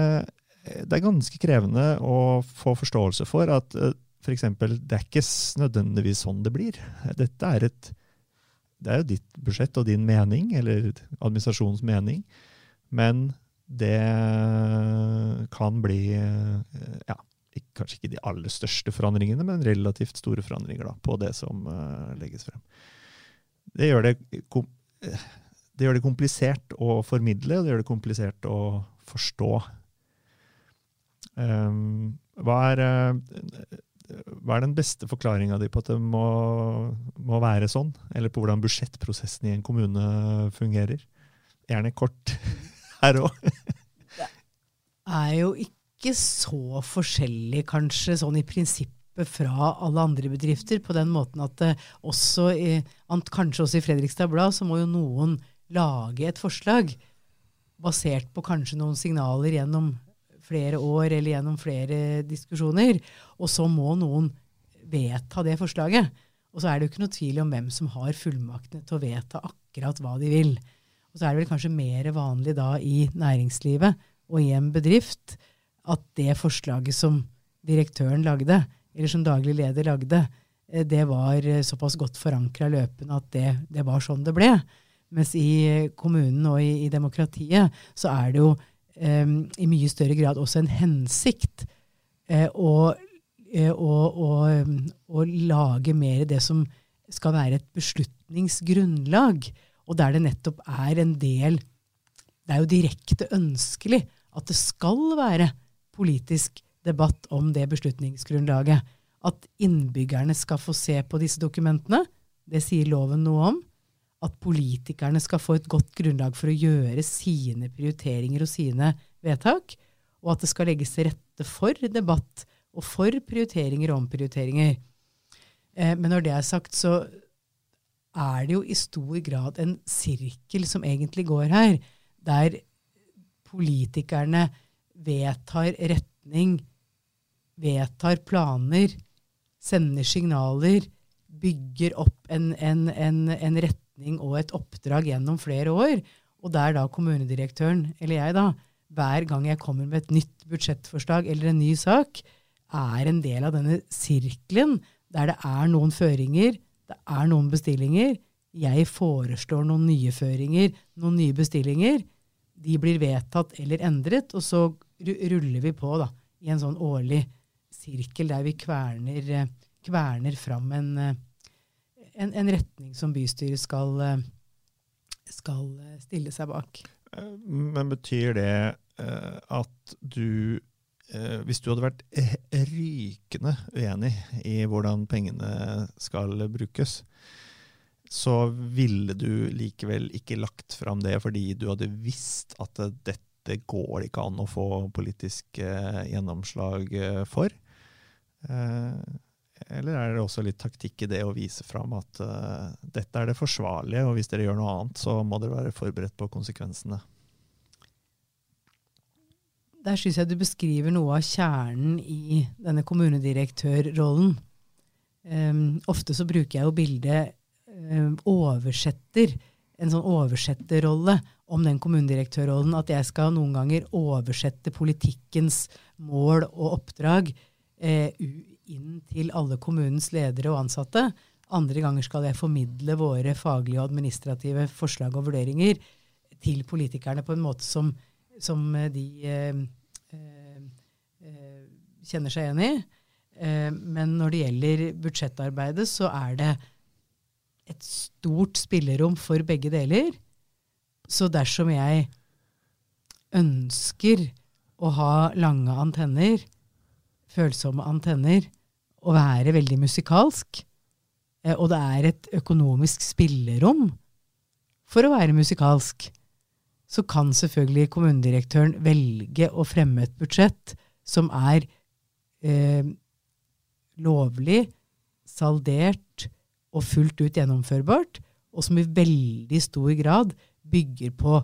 det er ganske krevende å få forståelse for at eh, f.eks. det er ikke nødvendigvis sånn det blir. Dette er et det er jo ditt budsjett og din mening, eller administrasjonens mening, men det kan bli eh, ja, kanskje ikke de aller største forandringene, men relativt store forandringer da, på det som uh, legges frem. Det gjør det, det gjør det komplisert å formidle, og det gjør det komplisert å forstå. Um, hva, er, uh, hva er den beste forklaringa di på at det må, må, være sånn? Eller på hvordan budsjettprosessen i en kommune fungerer? Gjerne kort her òg. det er jo ikke så forskjellig, kanskje, sånn i prinsippet fra alle andre bedrifter, på den måten at også i, kanskje også i Fredrikstad Blad så må jo noen lage et forslag basert på kanskje noen signaler gjennom flere år eller gjennom flere diskusjoner. Og så må noen vedta det forslaget. Og så er det jo ikke noe tvil om hvem som har fullmaktene til å vedta akkurat hva de vil. Og så er det vel kanskje mer vanlig da i næringslivet og i en bedrift at det forslaget som direktøren lagde, eller som daglig leder lagde, eh, det var eh, såpass godt forankra løpende at det, det, var sånn det ble. Mens i kommunen og i, i demokratiet så er det jo eh, i mye større grad også en hensikt eh, å, å, å, å, lage mer det som skal være et beslutningsgrunnlag, og der det nettopp er en del Det er jo direkte ønskelig at det skal være politisk debatt om det beslutningsgrunnlaget. At innbyggerne skal få se på disse dokumentene. Det sier loven noe om at politikerne skal få et godt grunnlag for å gjøre sine prioriteringer og sine vedtak, og at det skal legges til rette for debatt og for prioriteringer og omprioriteringer. Eh, men når det er sagt, så, er det jo i stor grad en sirkel som egentlig går her, der politikerne vedtar retning, vedtar planer, sender signaler, bygger opp en, en, en, en retning og et oppdrag gjennom flere år. Og der da kommunedirektøren, eller jeg da, hver gang jeg kommer med et nytt budsjettforslag eller en ny sak, er en del av denne sirkelen der det er noen føringer, det er noen bestillinger. Jeg foreslår noen nye føringer, noen nye bestillinger. De blir vedtatt eller endret, og så ruller vi på da, i en sånn årlig sirkel der vi kverner, eh, kverner fram en, eh, en, en, retning som bystyret skal, eh, skal stille seg bak. Men betyr det at du hvis du hadde vært rykende uenig i hvordan pengene skal brukes, så ville du likevel ikke lagt fram det fordi du hadde visst at dette går det ikke an å få politisk gjennomslag for? Eller er det også litt taktikk i det å vise fram at dette er det forsvarlige, og hvis dere gjør noe annet, så må dere være forberedt på konsekvensene? Der syns jeg du beskriver noe av kjernen i denne kommunedirektørrollen. Um, ofte så bruker jeg jo bildet um, oversetter, en sånn oversetterrolle om den kommunedirektørrollen. At jeg skal noen ganger oversette politikkens mål og oppdrag eh, inn til alle kommunens ledere og ansatte. Andre ganger skal jeg formidle våre faglige og administrative forslag og vurderinger til politikerne på en måte som, som de eh, eh, kjenner seg igjen i. Eh, men når det gjelder budsjettarbeidet, så er det et stort spillerom for begge deler. Så dersom jeg ønsker å ha lange antenner, følsomme antenner, og være veldig musikalsk. Eh, og det er et økonomisk spillerom for å være musikalsk. Så kan selvfølgelig kommunedirektøren velge å fremme et budsjett som er eh, lovlig, saldert og fullt ut gjennomførbart, og som i veldig stor grad bygger på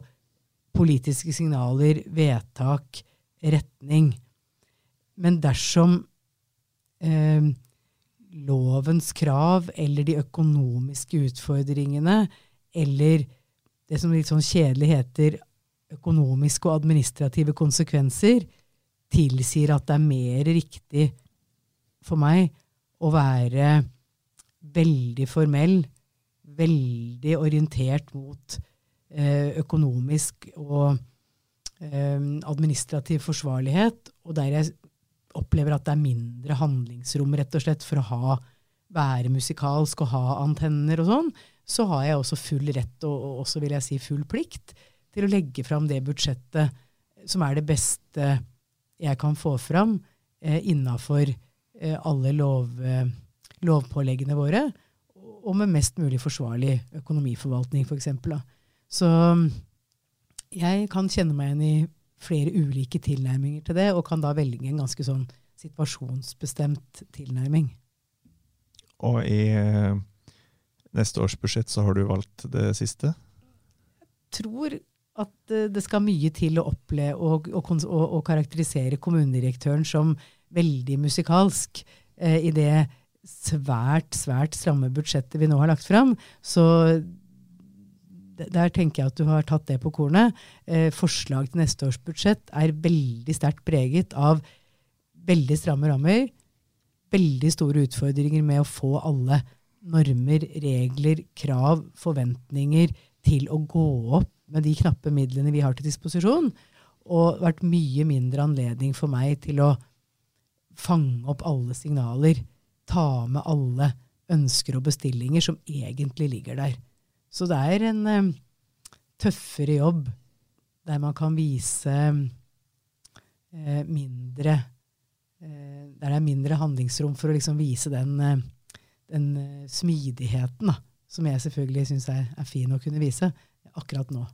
politiske signaler, vedtak, retning. Men dersom eh, lovens krav eller de økonomiske utfordringene eller det som litt sånn kjedelig heter økonomiske og administrative konsekvenser, tilsier at det er mer riktig for meg å være veldig formell, veldig orientert mot økonomisk og eh, administrativ forsvarlighet, og der jeg opplever at det er mindre handlingsrom rett og slett for å ha, være musikalsk og ha antenner og sånn, så har jeg også full rett og, og også vil jeg si full plikt til å legge fram det budsjettet som er det beste jeg kan få fram eh, innafor eh, alle lov, eh, lovpåleggene våre, og med mest mulig forsvarlig økonomiforvaltning, f.eks. Så jeg kan kjenne meg igjen i flere ulike tilnærminger til det, og kan da velge en ganske sånn situasjonsbestemt tilnærming. Og i eh, neste års budsjett så har du valgt det siste? Jeg tror at eh, det skal mye til å oppleve og, og, og, og karakterisere kommunedirektøren som veldig musikalsk. Eh, I det svært, svært stramme budsjettet vi nå har lagt fram, så der tenker jeg at du har tatt det på kornet. Eh, forslag til neste års budsjett er veldig sterkt preget av veldig stramme rammer, veldig store utfordringer med å få alle normer, regler, krav, forventninger til å gå opp med de knappe midlene vi har til disposisjon. Og vært mye mindre anledning for meg til å fange opp alle signaler, ta med alle ønsker og bestillinger som egentlig ligger der. Så det er en um, tøffere jobb der man kan vise uh, mindre uh, Der det er mindre handlingsrom for å liksom vise den, den smidigheten da, som jeg selvfølgelig syns er, er, fin å kunne vise akkurat nå.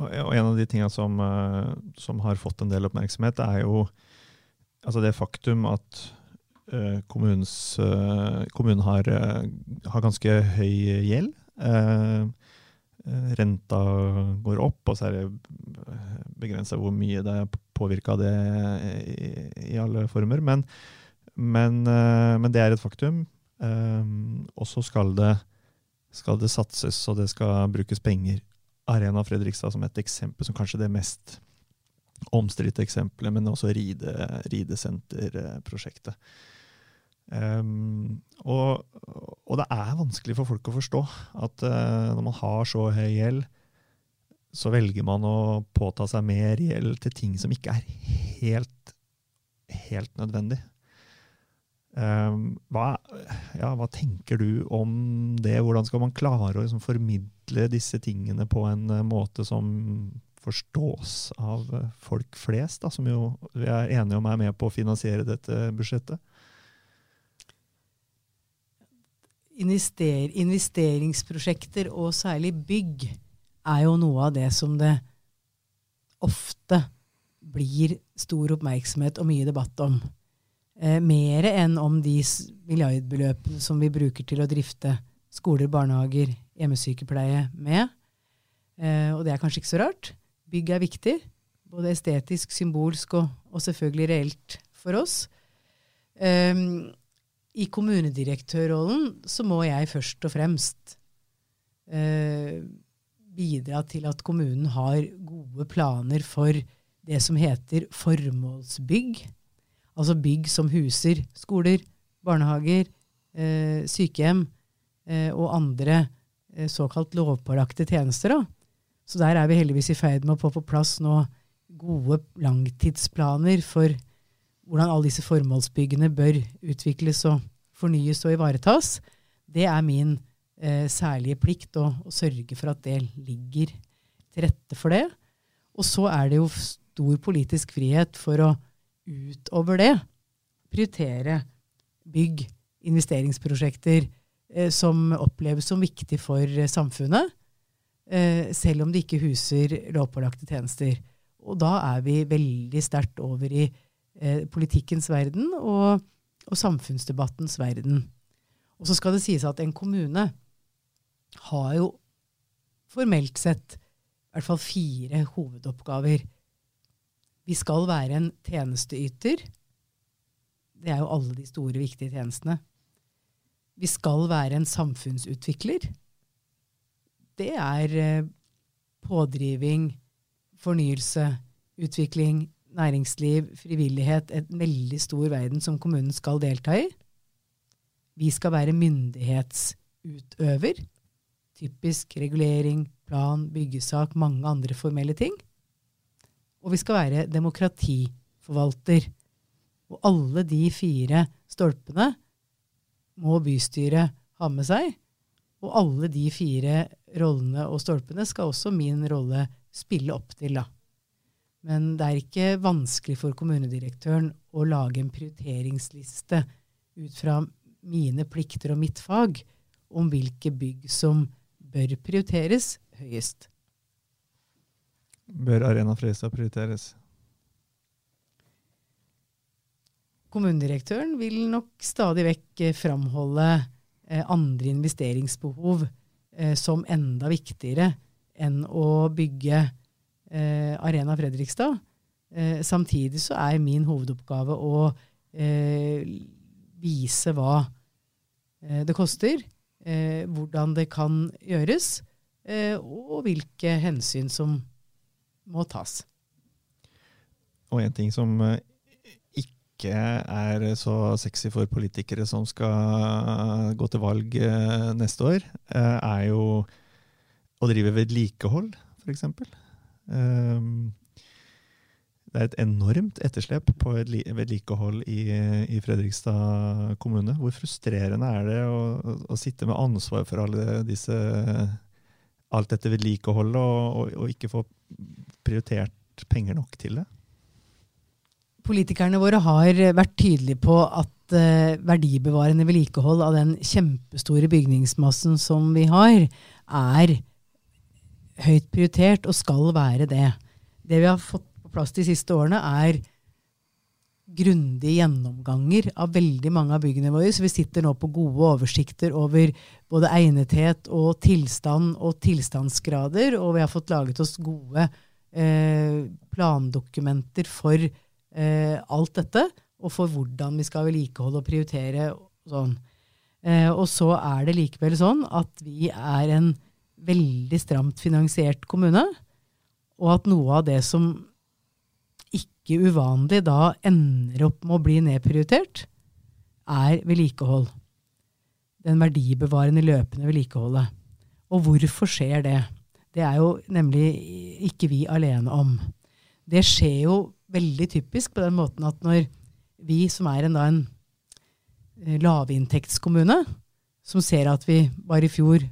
Og En av de tingene som, som har fått en del oppmerksomhet, er jo altså det faktum at eh, kommunens, eh, kommunen har, eh, har ganske høy gjeld. Eh, eh, renta går opp, og så er det begrensa hvor mye det er påvirka det i, i, alle former. Men, men, eh, men, det er et faktum. Eh, og så skal skal det satses, og det skal brukes penger. Arena Fredrikstad som et eksempel, som kanskje det mest omstridte eksempelet, men også ride, ridesenterprosjektet. Um, og, og, det er vanskelig for folk å forstå at uh, når man har så høy gjeld, så velger man å påta seg mer gjeld til ting som ikke er helt, helt nødvendig. Um, hva, ja, hva, tenker du om det? Hvordan skal man klare å liksom, formidle disse tingene på en uh, måte som forstås av uh, folk flest, da, som jo vi er enige om er med på å finansiere dette budsjettet? Invester, investeringsprosjekter, og særlig bygg, er jo noe av det som det ofte blir stor oppmerksomhet og mye debatt om. Eh, mer enn om de milliardbeløpene som vi bruker til å drifte skoler, barnehager, hjemmesykepleie med. Eh, og det er kanskje ikke så rart. Bygg er viktig. Både estetisk, symbolsk og, og selvfølgelig reelt for oss. Eh, I kommunedirektørrollen så må jeg først og fremst eh, bidra til at kommunen har gode planer for det som heter formålsbygg. Altså bygg som huser skoler, barnehager, eh, sykehjem eh, og andre eh, såkalt lovpålagte tjenester. Da. Så der er vi heldigvis i ferd med å få på plass nå gode langtidsplaner for hvordan alle disse formålsbyggene bør utvikles og fornyes og ivaretas. Det er min eh, særlige plikt å, å, sørge for at det ligger til rette for det. Og så er det jo stor politisk frihet for å utover det prioritere bygg, investeringsprosjekter eh, som oppleves som viktig for eh, samfunnet, eh, selv om de ikke huser lovpålagte tjenester. Og da er vi veldig sterkt over i eh, politikkens verden og, og samfunnsdebattens verden. Og så skal det sies at en kommune har jo formelt sett i hvert fall fire hovedoppgaver. Vi skal være en tjenesteyter. Det er jo alle de store, viktige tjenestene. Vi skal være en samfunnsutvikler. Det er eh, pådriving, fornyelse, utvikling, næringsliv, frivillighet. En veldig stor verden som kommunen skal delta i. Vi skal være myndighetsutøver. Typisk regulering, plan, byggesak, mange andre formelle ting. Og vi skal være demokratiforvalter. Og alle de fire stolpene må bystyret ha med seg. Og alle de fire rollene og stolpene skal også min rolle spille opp til. da. Men det er ikke vanskelig for kommunedirektøren å lage en prioriteringsliste ut fra mine plikter og mitt fag om hvilke bygg som bør prioriteres høyest. Bør Arena Freistad prioriteres? Kommunedirektøren vil nok stadig vekk eh, framholde eh, andre investeringsbehov eh, som enda viktigere enn å bygge Arena Fredrikstad. Eh, samtidig så er min hovedoppgave å eh, vise hva det koster, eh, hvordan det kan gjøres, eh, og hvilke hensyn som må tas. Og en ting som eh, ikke er så sexy for politikere som skal gå til valg eh, neste år, eh, er jo å drive vedlikehold, f.eks. Um, det er et enormt etterslep på vedlikehold i, i, Fredrikstad kommune. Hvor frustrerende er det å, å, sitte med ansvar for disse, alt dette vedlikeholdet, og, og, og, ikke få prioritert penger nok til det? Politikerne våre har vært tydelige på at uh, verdibevarende vedlikehold av den kjempestore bygningsmassen som vi har, er høyt prioritert og skal være det. Det vi har fått på plass de siste årene, er grundige gjennomganger av veldig mange av byggene våre. Så vi sitter nå på gode oversikter over både egnethet og tilstand og tilstandsgrader. Og vi har fått laget oss gode eh, plandokumenter for eh, alt dette. Og for hvordan vi skal vedlikeholde og prioritere. Og sånn. Eh, og så er det likevel sånn at vi er en veldig stramt finansiert kommune. Og at noe av det som ikke uvanlig da ender opp med å bli nedprioritert, er vedlikehold. Den verdibevarende, løpende vedlikeholdet. Og hvorfor skjer det? Det er jo nemlig ikke vi alene om. Det skjer jo veldig typisk på den måten at når vi som er en, da, en eh, lavinntektskommune, som ser at vi bare i fjor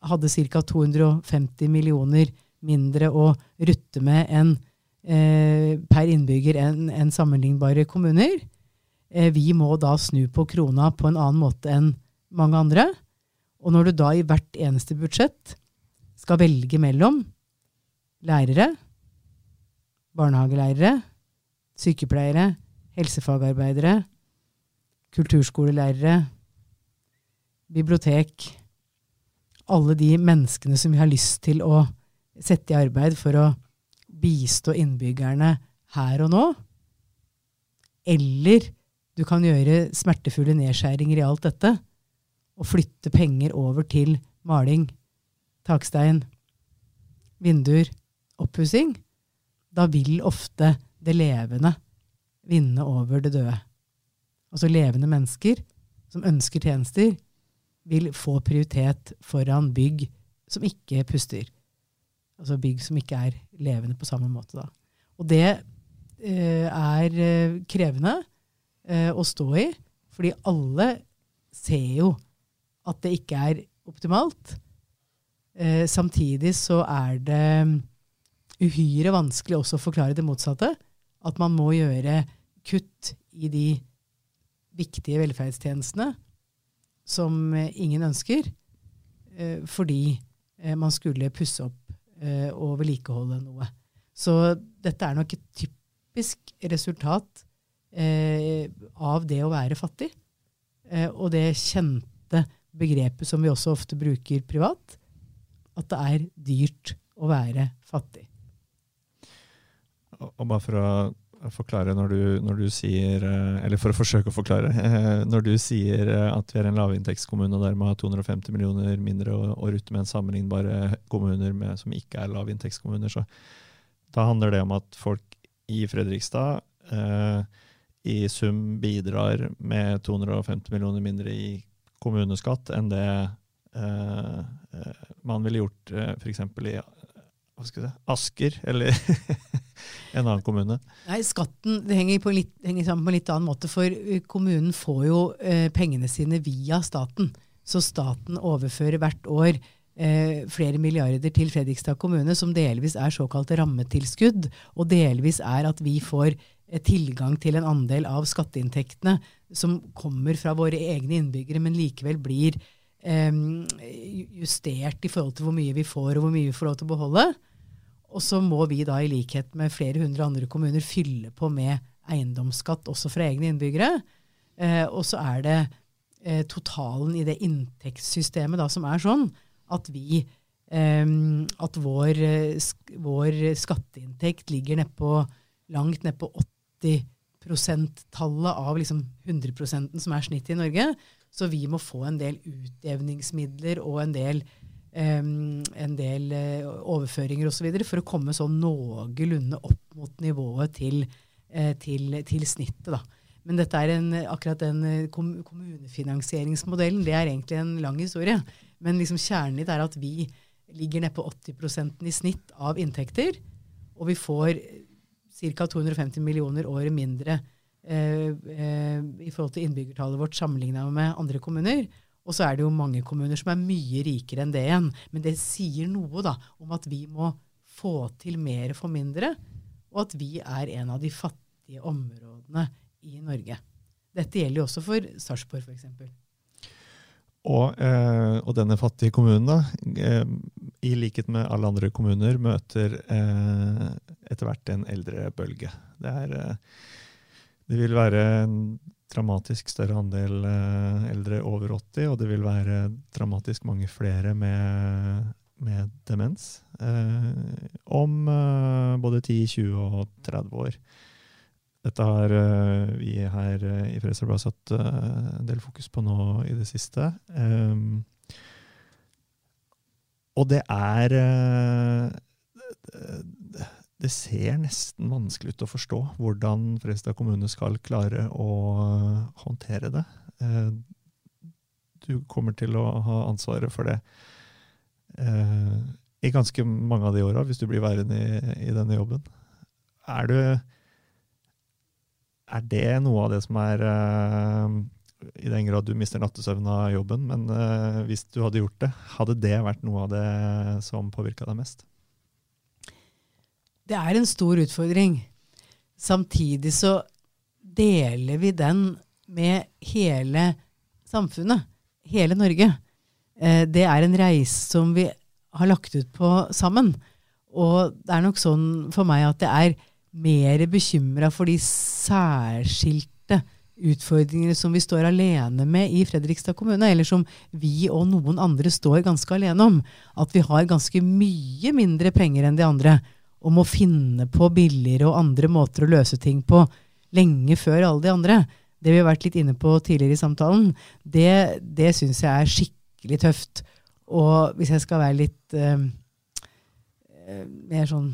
hadde ca. 250 millioner mindre å rutte med enn eh, per innbygger enn en sammenlignbare kommuner. Eh, vi må da snu på krona på en annen måte enn mange andre. Og når du da i hvert eneste budsjett skal velge mellom lærere, barnehagelærere, sykepleiere, helsefagarbeidere, kulturskolelærere, bibliotek Alle de menneskene som vi har lyst til å sette i arbeid for å bistå innbyggerne her og nå. Eller du kan gjøre smertefulle nedskjæringer i alt dette og flytte penger over til maling, takstein, vinduer, oppussing. Da vil ofte det levende vinne over det døde. Altså levende mennesker som ønsker tjenester, vil få prioritet foran bygg som ikke puster. Altså bygg som ikke er levende på samme måte. Da. Og det eh, er eh, krevende eh, å stå i, fordi alle ser jo at det ikke er optimalt. Eh, samtidig så er det uhyre vanskelig også å forklare det motsatte. At man må gjøre kutt i de viktige velferdstjenestene som ingen ønsker, eh, fordi eh, man skulle pusse opp eh, og vedlikeholde noe. Så dette er nok et typisk resultat eh, av det å være fattig. Eh, og det kjente begrepet som vi også ofte bruker privat, at det er dyrt å være fattig. Og bare for å forklare når du, når du, sier eh, Eller for å forsøke å forklare. Eh, når du sier eh, at vi er en lavinntektskommune og dermed har 250 millioner mindre å, å rutte med enn sammenlignbare kommuner med, som ikke er lavinntektskommuner, så da handler det om at folk i Fredrikstad eh, i sum bidrar med 250 millioner mindre i kommuneskatt enn det eh, man ville gjort eh, f.eks. i hva skal jeg si, Asker eller en annen kommune? Nei, Skatten henger, litt, henger sammen på en litt annen måte. For uh, kommunen får jo eh, pengene sine via staten. Så staten overfører hvert år eh, flere milliarder til Fredrikstad kommune, som delvis er såkalte rammetilskudd, og delvis er at vi får eh, tilgang til en andel av skatteinntektene som kommer fra våre egne innbyggere, men likevel blir eh, justert i forhold til hvor mye vi får, og hvor mye vi får lov til å beholde. Og så må vi da, i likhet med flere hundre andre kommuner, fylle på med eiendomsskatt også fra egne innbyggere. Eh, og så er det eh, totalen i det inntektssystemet da, som er sånn at vi eh, At vår, sk vår, skatteinntekt ligger nedpå langt nedpå 80 prosenttallet av liksom 100% som er snittet i Norge. Så vi må få en del utjevningsmidler og en del En del uh, overføringer osv. for å komme sånn noenlunde opp mot nivået til, uh, til, til snittet. Da. Men en, akkurat den uh, kommunefinansieringsmodellen det er egentlig en lang historie. Men liksom kjernen i det er at vi ligger nede på 80% i snitt av inntekter. Og vi får ca. 250 millioner året mindre i forhold til innbyggertallet vårt sammenligna med andre kommuner. Og så er det jo mange kommuner som er mye rikere enn det igjen. Men det sier noe da, om at vi må få til mer for mindre, og at vi er en av de fattige områdene i Norge. Dette gjelder jo også for Sarpsborg f.eks. Og, eh, og, denne fattige kommunen, da, eh, i likhet med alle andre kommuner, møter eh, etter hvert en eldrebølge. Det er, eh, Det vil være dramatisk større andel eh, eldre over 80, og det vil være dramatisk mange flere med, med demens eh, om eh, både 10, 20 og 30 år. Dette har eh, vi her eh, i Fredsarbeidet satt eh, en del fokus på nå i det siste. Og det er Det ser nesten vanskelig ut å forstå hvordan Fredrikstad kommune skal klare å håndtere det. Du kommer til å ha ansvaret for det i ganske mange av de åra, hvis du blir værende i, denne jobben. Er du er det noe av det som er I den grad du mister nattesøvn av jobben, men hvis du hadde gjort det, hadde det vært noe av det som påvirka deg mest? Det er en stor utfordring. Samtidig så deler vi den med hele samfunnet. Hele Norge. Eh, det er en reise som vi har lagt ut på sammen. Og det er nok sånn for meg at det er mer bekymra for de særskilte utfordringene som vi står alene med i Fredrikstad kommune, eller som vi og noen andre står ganske alene om. At vi har ganske mye mindre penger enn de andre, og må finne på billigere og andre måter å løse ting på lenge før alle de andre. Det vi har vært litt inne på tidligere i samtalen, det, det syns jeg er skikkelig tøft. Og hvis jeg skal være litt uh, mer sånn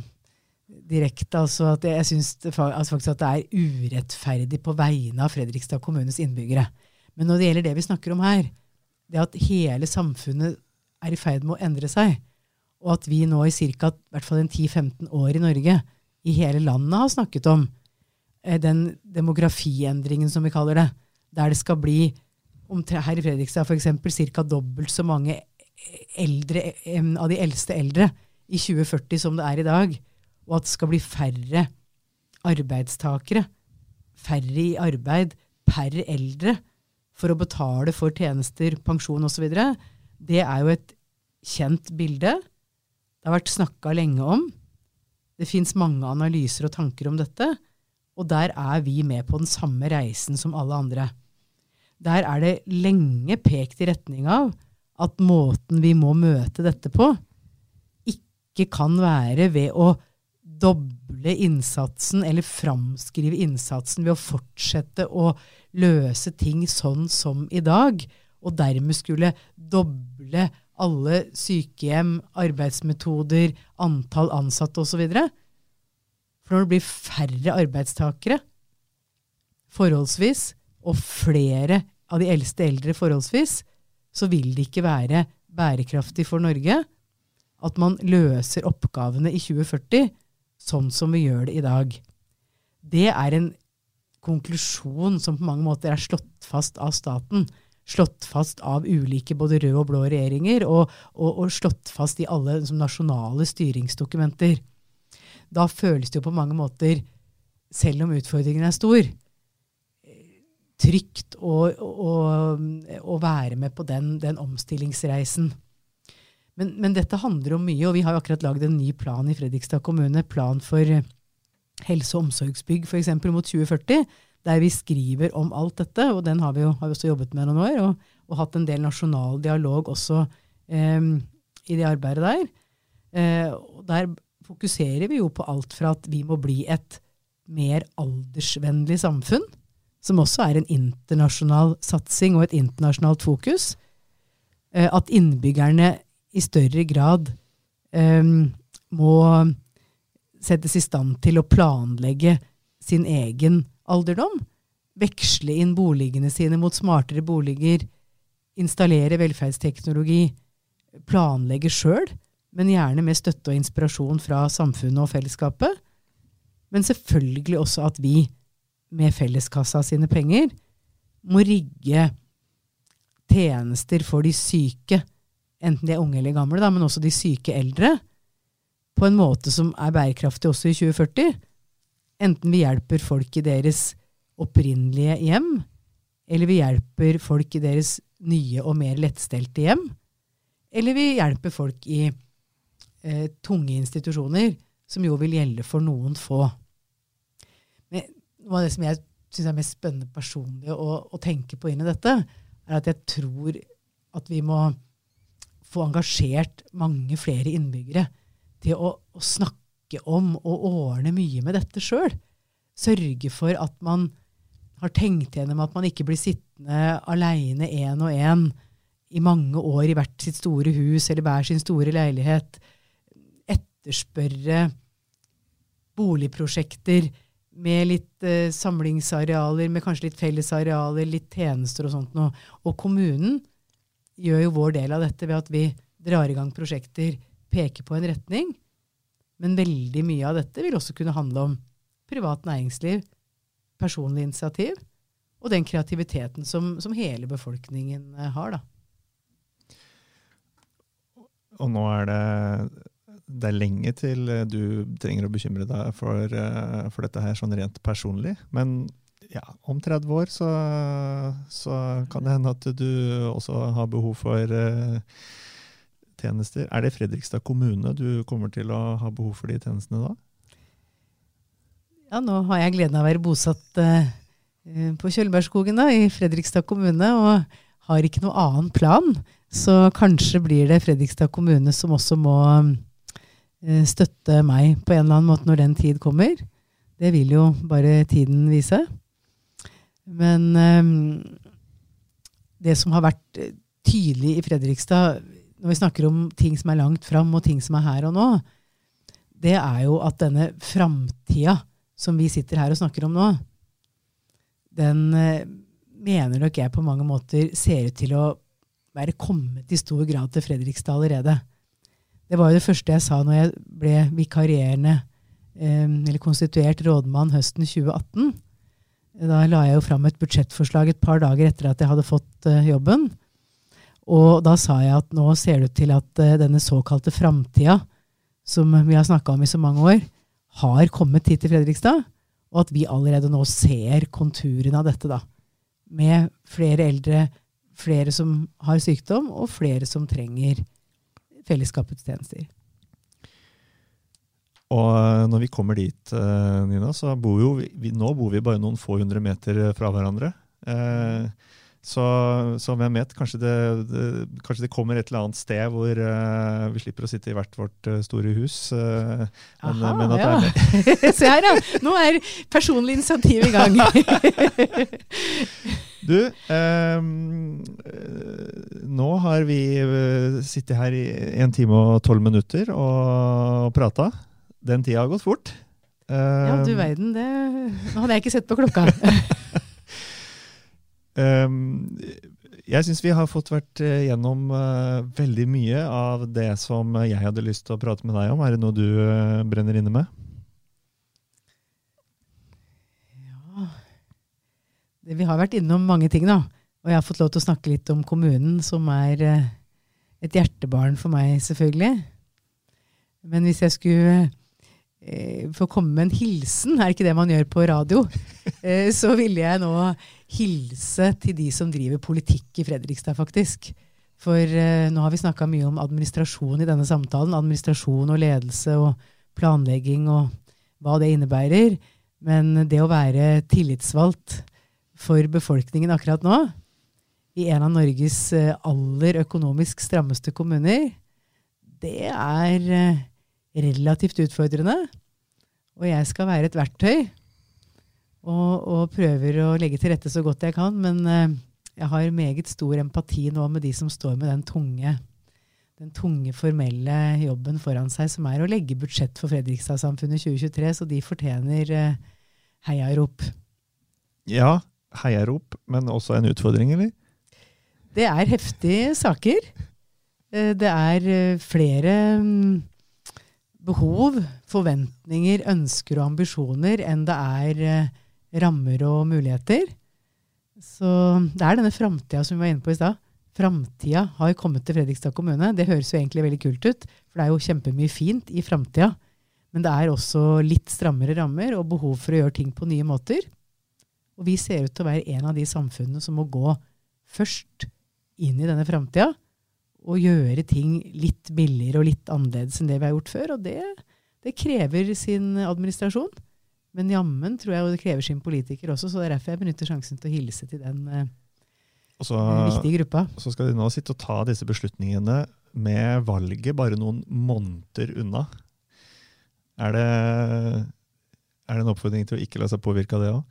direkte. altså at Jeg syns faktisk at det er urettferdig på vegne av Fredrikstad kommunes innbyggere. Men når det gjelder det vi snakker om her, det at hele samfunnet er i ferd med å endre seg, og at vi nå i ca. 10-15 år i Norge, i hele landet, har snakket om eh, den demografiendringen, som vi kaller det, der det skal bli her i Fredrikstad f.eks. ca. dobbelt så mange eldre, av de eldste eldre i 2040 som det er i dag og at det skal bli færre arbeidstakere, færre i arbeid per eldre for å betale for tjenester, pensjon osv., det er jo et kjent bilde. Det har vært snakka lenge om. Det fins mange analyser og tanker om dette, og der er vi med på den samme reisen som alle andre. Der er det lenge pekt i retning av at måten vi må møte dette på, ikke kan være ved å doble innsatsen, eller framskrive innsatsen ved å fortsette å løse ting sånn som i dag, og dermed skulle doble alle sykehjem, arbeidsmetoder, antall ansatte osv. For når det blir færre arbeidstakere forholdsvis, og flere av de eldste eldre forholdsvis, så vil det ikke være bærekraftig for Norge at man løser oppgavene i 2040 sånn som vi gjør det i dag. Det er en konklusjon som på mange måter er slått fast av staten. Slått fast av ulike både røde og blå regjeringer, og, og, og slått fast i alle liksom, nasjonale styringsdokumenter. Da føles det jo på mange måter, selv om utfordringen er stor, trygt å, å, å være med på den, den omstillingsreisen. Men, men, dette handler om mye, og vi har jo akkurat lagd en ny plan i Fredrikstad kommune. Plan for helse- og omsorgsbygg f.eks. mot 2040. Der vi skriver om alt dette, og den har vi jo har vi også jobbet med noen år. Og, og, hatt en del nasjonal dialog også eh, i det arbeidet der. Eh, og der fokuserer vi jo på alt fra at vi må bli et mer aldersvennlig samfunn, som også er en internasjonal satsing og et internasjonalt fokus. Eh, at innbyggerne i større grad um, må settes i stand til å planlegge sin egen alderdom. Veksle inn boligene sine mot smartere boliger. Installere velferdsteknologi. Planlegge sjøl, men gjerne med støtte og inspirasjon fra samfunnet og fellesskapet. Men selvfølgelig også at vi, med felleskassa sine penger, må rigge tjenester for de syke enten de er unge eller gamle, da, men også de syke eldre, på en måte som er bærekraftig også i 2040. Enten vi hjelper folk i deres opprinnelige hjem, eller vi hjelper folk i deres nye og mer lettstelte hjem, eller vi hjelper folk i eh, tunge institusjoner, som jo vil gjelde for noen få. Men noe av det som jeg syns er mest spennende personlig å, å, tenke på inn i dette, er at jeg tror at vi må få engasjert mange flere innbyggere til å, å snakke om og ordne mye med dette sjøl. Sørge for at man har tenkt gjennom at man ikke blir sittende aleine én og én i mange år i hvert sitt store hus eller hver sin store leilighet. Etterspørre boligprosjekter med litt eh, samlingsarealer, med kanskje litt fellesarealer, litt tjenester og sånt noe. Og kommunen gjør jo vår del av dette ved at vi drar i gang prosjekter, peker på en retning. Men veldig mye av dette vil også kunne handle om privat næringsliv, personlig initiativ og den kreativiteten som, som hele befolkningen eh, har. da. Og nå er det det er lenge til du trenger å bekymre deg for, eh, for dette her sånn rent personlig. Men ja, om 30 år så, så, kan det hende at du også har behov for tjenester. Er det Fredrikstad kommune du kommer til å ha behov for de tjenestene da? Ja, nå har jeg gleden av å være bosatt uh, på Kjølbergskogen da, i Fredrikstad kommune, og har ikke noen annen plan. Så kanskje blir det Fredrikstad kommune som også må uh, støtte meg på en eller annen måte når den tid kommer. Det vil jo bare tiden vise. Men um, det som har vært tydelig i Fredrikstad, når vi snakker om ting som er langt fram, og ting som er her og nå, det er jo at denne framtida som vi sitter her og snakker om nå, den uh, mener nok jeg på mange måter ser ut til å være kommet i stor grad til Fredrikstad allerede. Det var jo det første jeg sa når jeg ble vikarierende, um, eller konstituert rådmann høsten 2018. Da la jeg jo fram et budsjettforslag et par dager etter at jeg hadde fått uh, jobben. Og da sa jeg at nå ser det ut til at uh, denne såkalte framtida, som vi har snakka om i så mange år, har kommet hit til Fredrikstad. Og at vi allerede nå ser konturene av dette, da. Med flere eldre, flere som har sykdom, og flere som trenger fellesskapets tjenester. Og eh, når vi kommer dit, eh, Nina, så bor jo vi, nå bor vi bare noen få hundre meter eh, fra hverandre. Eh, så, så, hvem vet, kanskje det, det, kanskje det, kommer et eller annet sted hvor uh, vi slipper å sitte i hvert vårt uh, store hus. Uh, men, Aha, men ja. Se her, ja! Nå er personlig initiativ i gang. du, um, nå har vi sittet her i en time og tolv minutter og prata. Den tida har gått fort. ja, du verden. Det hadde jeg ikke sett på klokka. um, jeg syns vi har fått vært gjennom uh, veldig mye av det som jeg hadde lyst til å prate med deg om. Er det noe du uh, brenner inne med? Ja Vi har vært innom mange ting, da. Og jeg har fått lov til å snakke litt om kommunen, som er et hjertebarn for meg, selvfølgelig. Men hvis jeg skulle få komme med en hilsen, er ikke det man gjør på radio, eh, så ville jeg nå hilse til de som driver politikk i Fredrikstad, faktisk. For eh, nå har vi snakka mye om administrasjon i denne samtalen. Administrasjon og ledelse og planlegging og hva det innebærer. Men det å være tillitsvalgt for befolkningen akkurat nå, i en av Norges eh, aller økonomisk strammeste kommuner, det er eh, relativt utfordrende. Og jeg skal være et verktøy og, og, prøver å legge til rette så godt jeg kan. Men uh, jeg har meget stor empati nå med de som står med den tunge, den tunge formelle jobben foran seg, som er å legge budsjett for Fredrikstad-samfunnet 2023. Så de fortjener uh, heiarop. Ja, heiarop, men også en utfordring, eller? Det er heftige saker. Uh, det er flere um, behov, forventninger, ønsker og ambisjoner enn det er eh, rammer og muligheter. Så det er denne framtida som vi var inne på i stad. Framtida har kommet til Fredrikstad kommune. Det høres jo egentlig veldig kult ut, for det er jo kjempemye fint i framtida. Men det er også litt strammere rammer og behov for å gjøre ting på nye måter. Og vi ser ut til å være en av de samfunnene som må gå først inn i denne framtida og gjøre ting litt billigere og litt annerledes enn det vi har gjort før. Og det, det krever sin administrasjon. Men jammen tror jeg jo det krever sin politiker også, så det er derfor jeg benytter sjansen til å hilse til den eh, så, viktige gruppa. så skal de nå sitte og ta disse beslutningene med valget bare noen måneder unna. Er det, er det en oppfordring til å ikke la seg påvirke av det òg?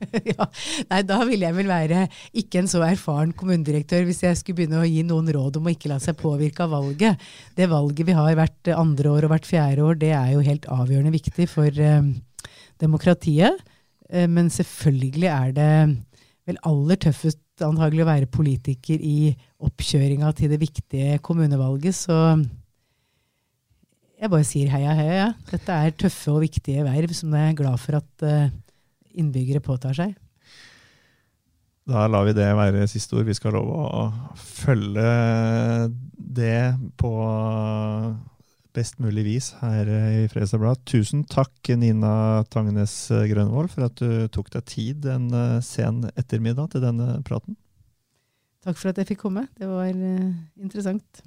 Nei, da ville jeg vel være ikke en så erfaren kommunedirektør hvis jeg skulle begynne å gi noen råd om å ikke la seg påvirke av valget. Det valget vi har hvert andre år og hvert fjerde år, det er jo helt avgjørende viktig for eh, demokratiet. Eh, men selvfølgelig er det vel aller tøffest antagelig å være politiker i oppkjøringa til det viktige kommunevalget. Så jeg bare sier heia, heia. Ja. Dette er tøffe og viktige verv som jeg er glad for at eh, innbyggere påtar seg. Da lar vi det være siste ord. Vi skal love å følge det på best mulig vis her i Fredrikstad Blad. Tusen takk, Nina Tangenes Grønvold, for at du tok deg tid en eh, sen ettermiddag til denne praten. Takk for at jeg fikk komme. Det var eh, interessant.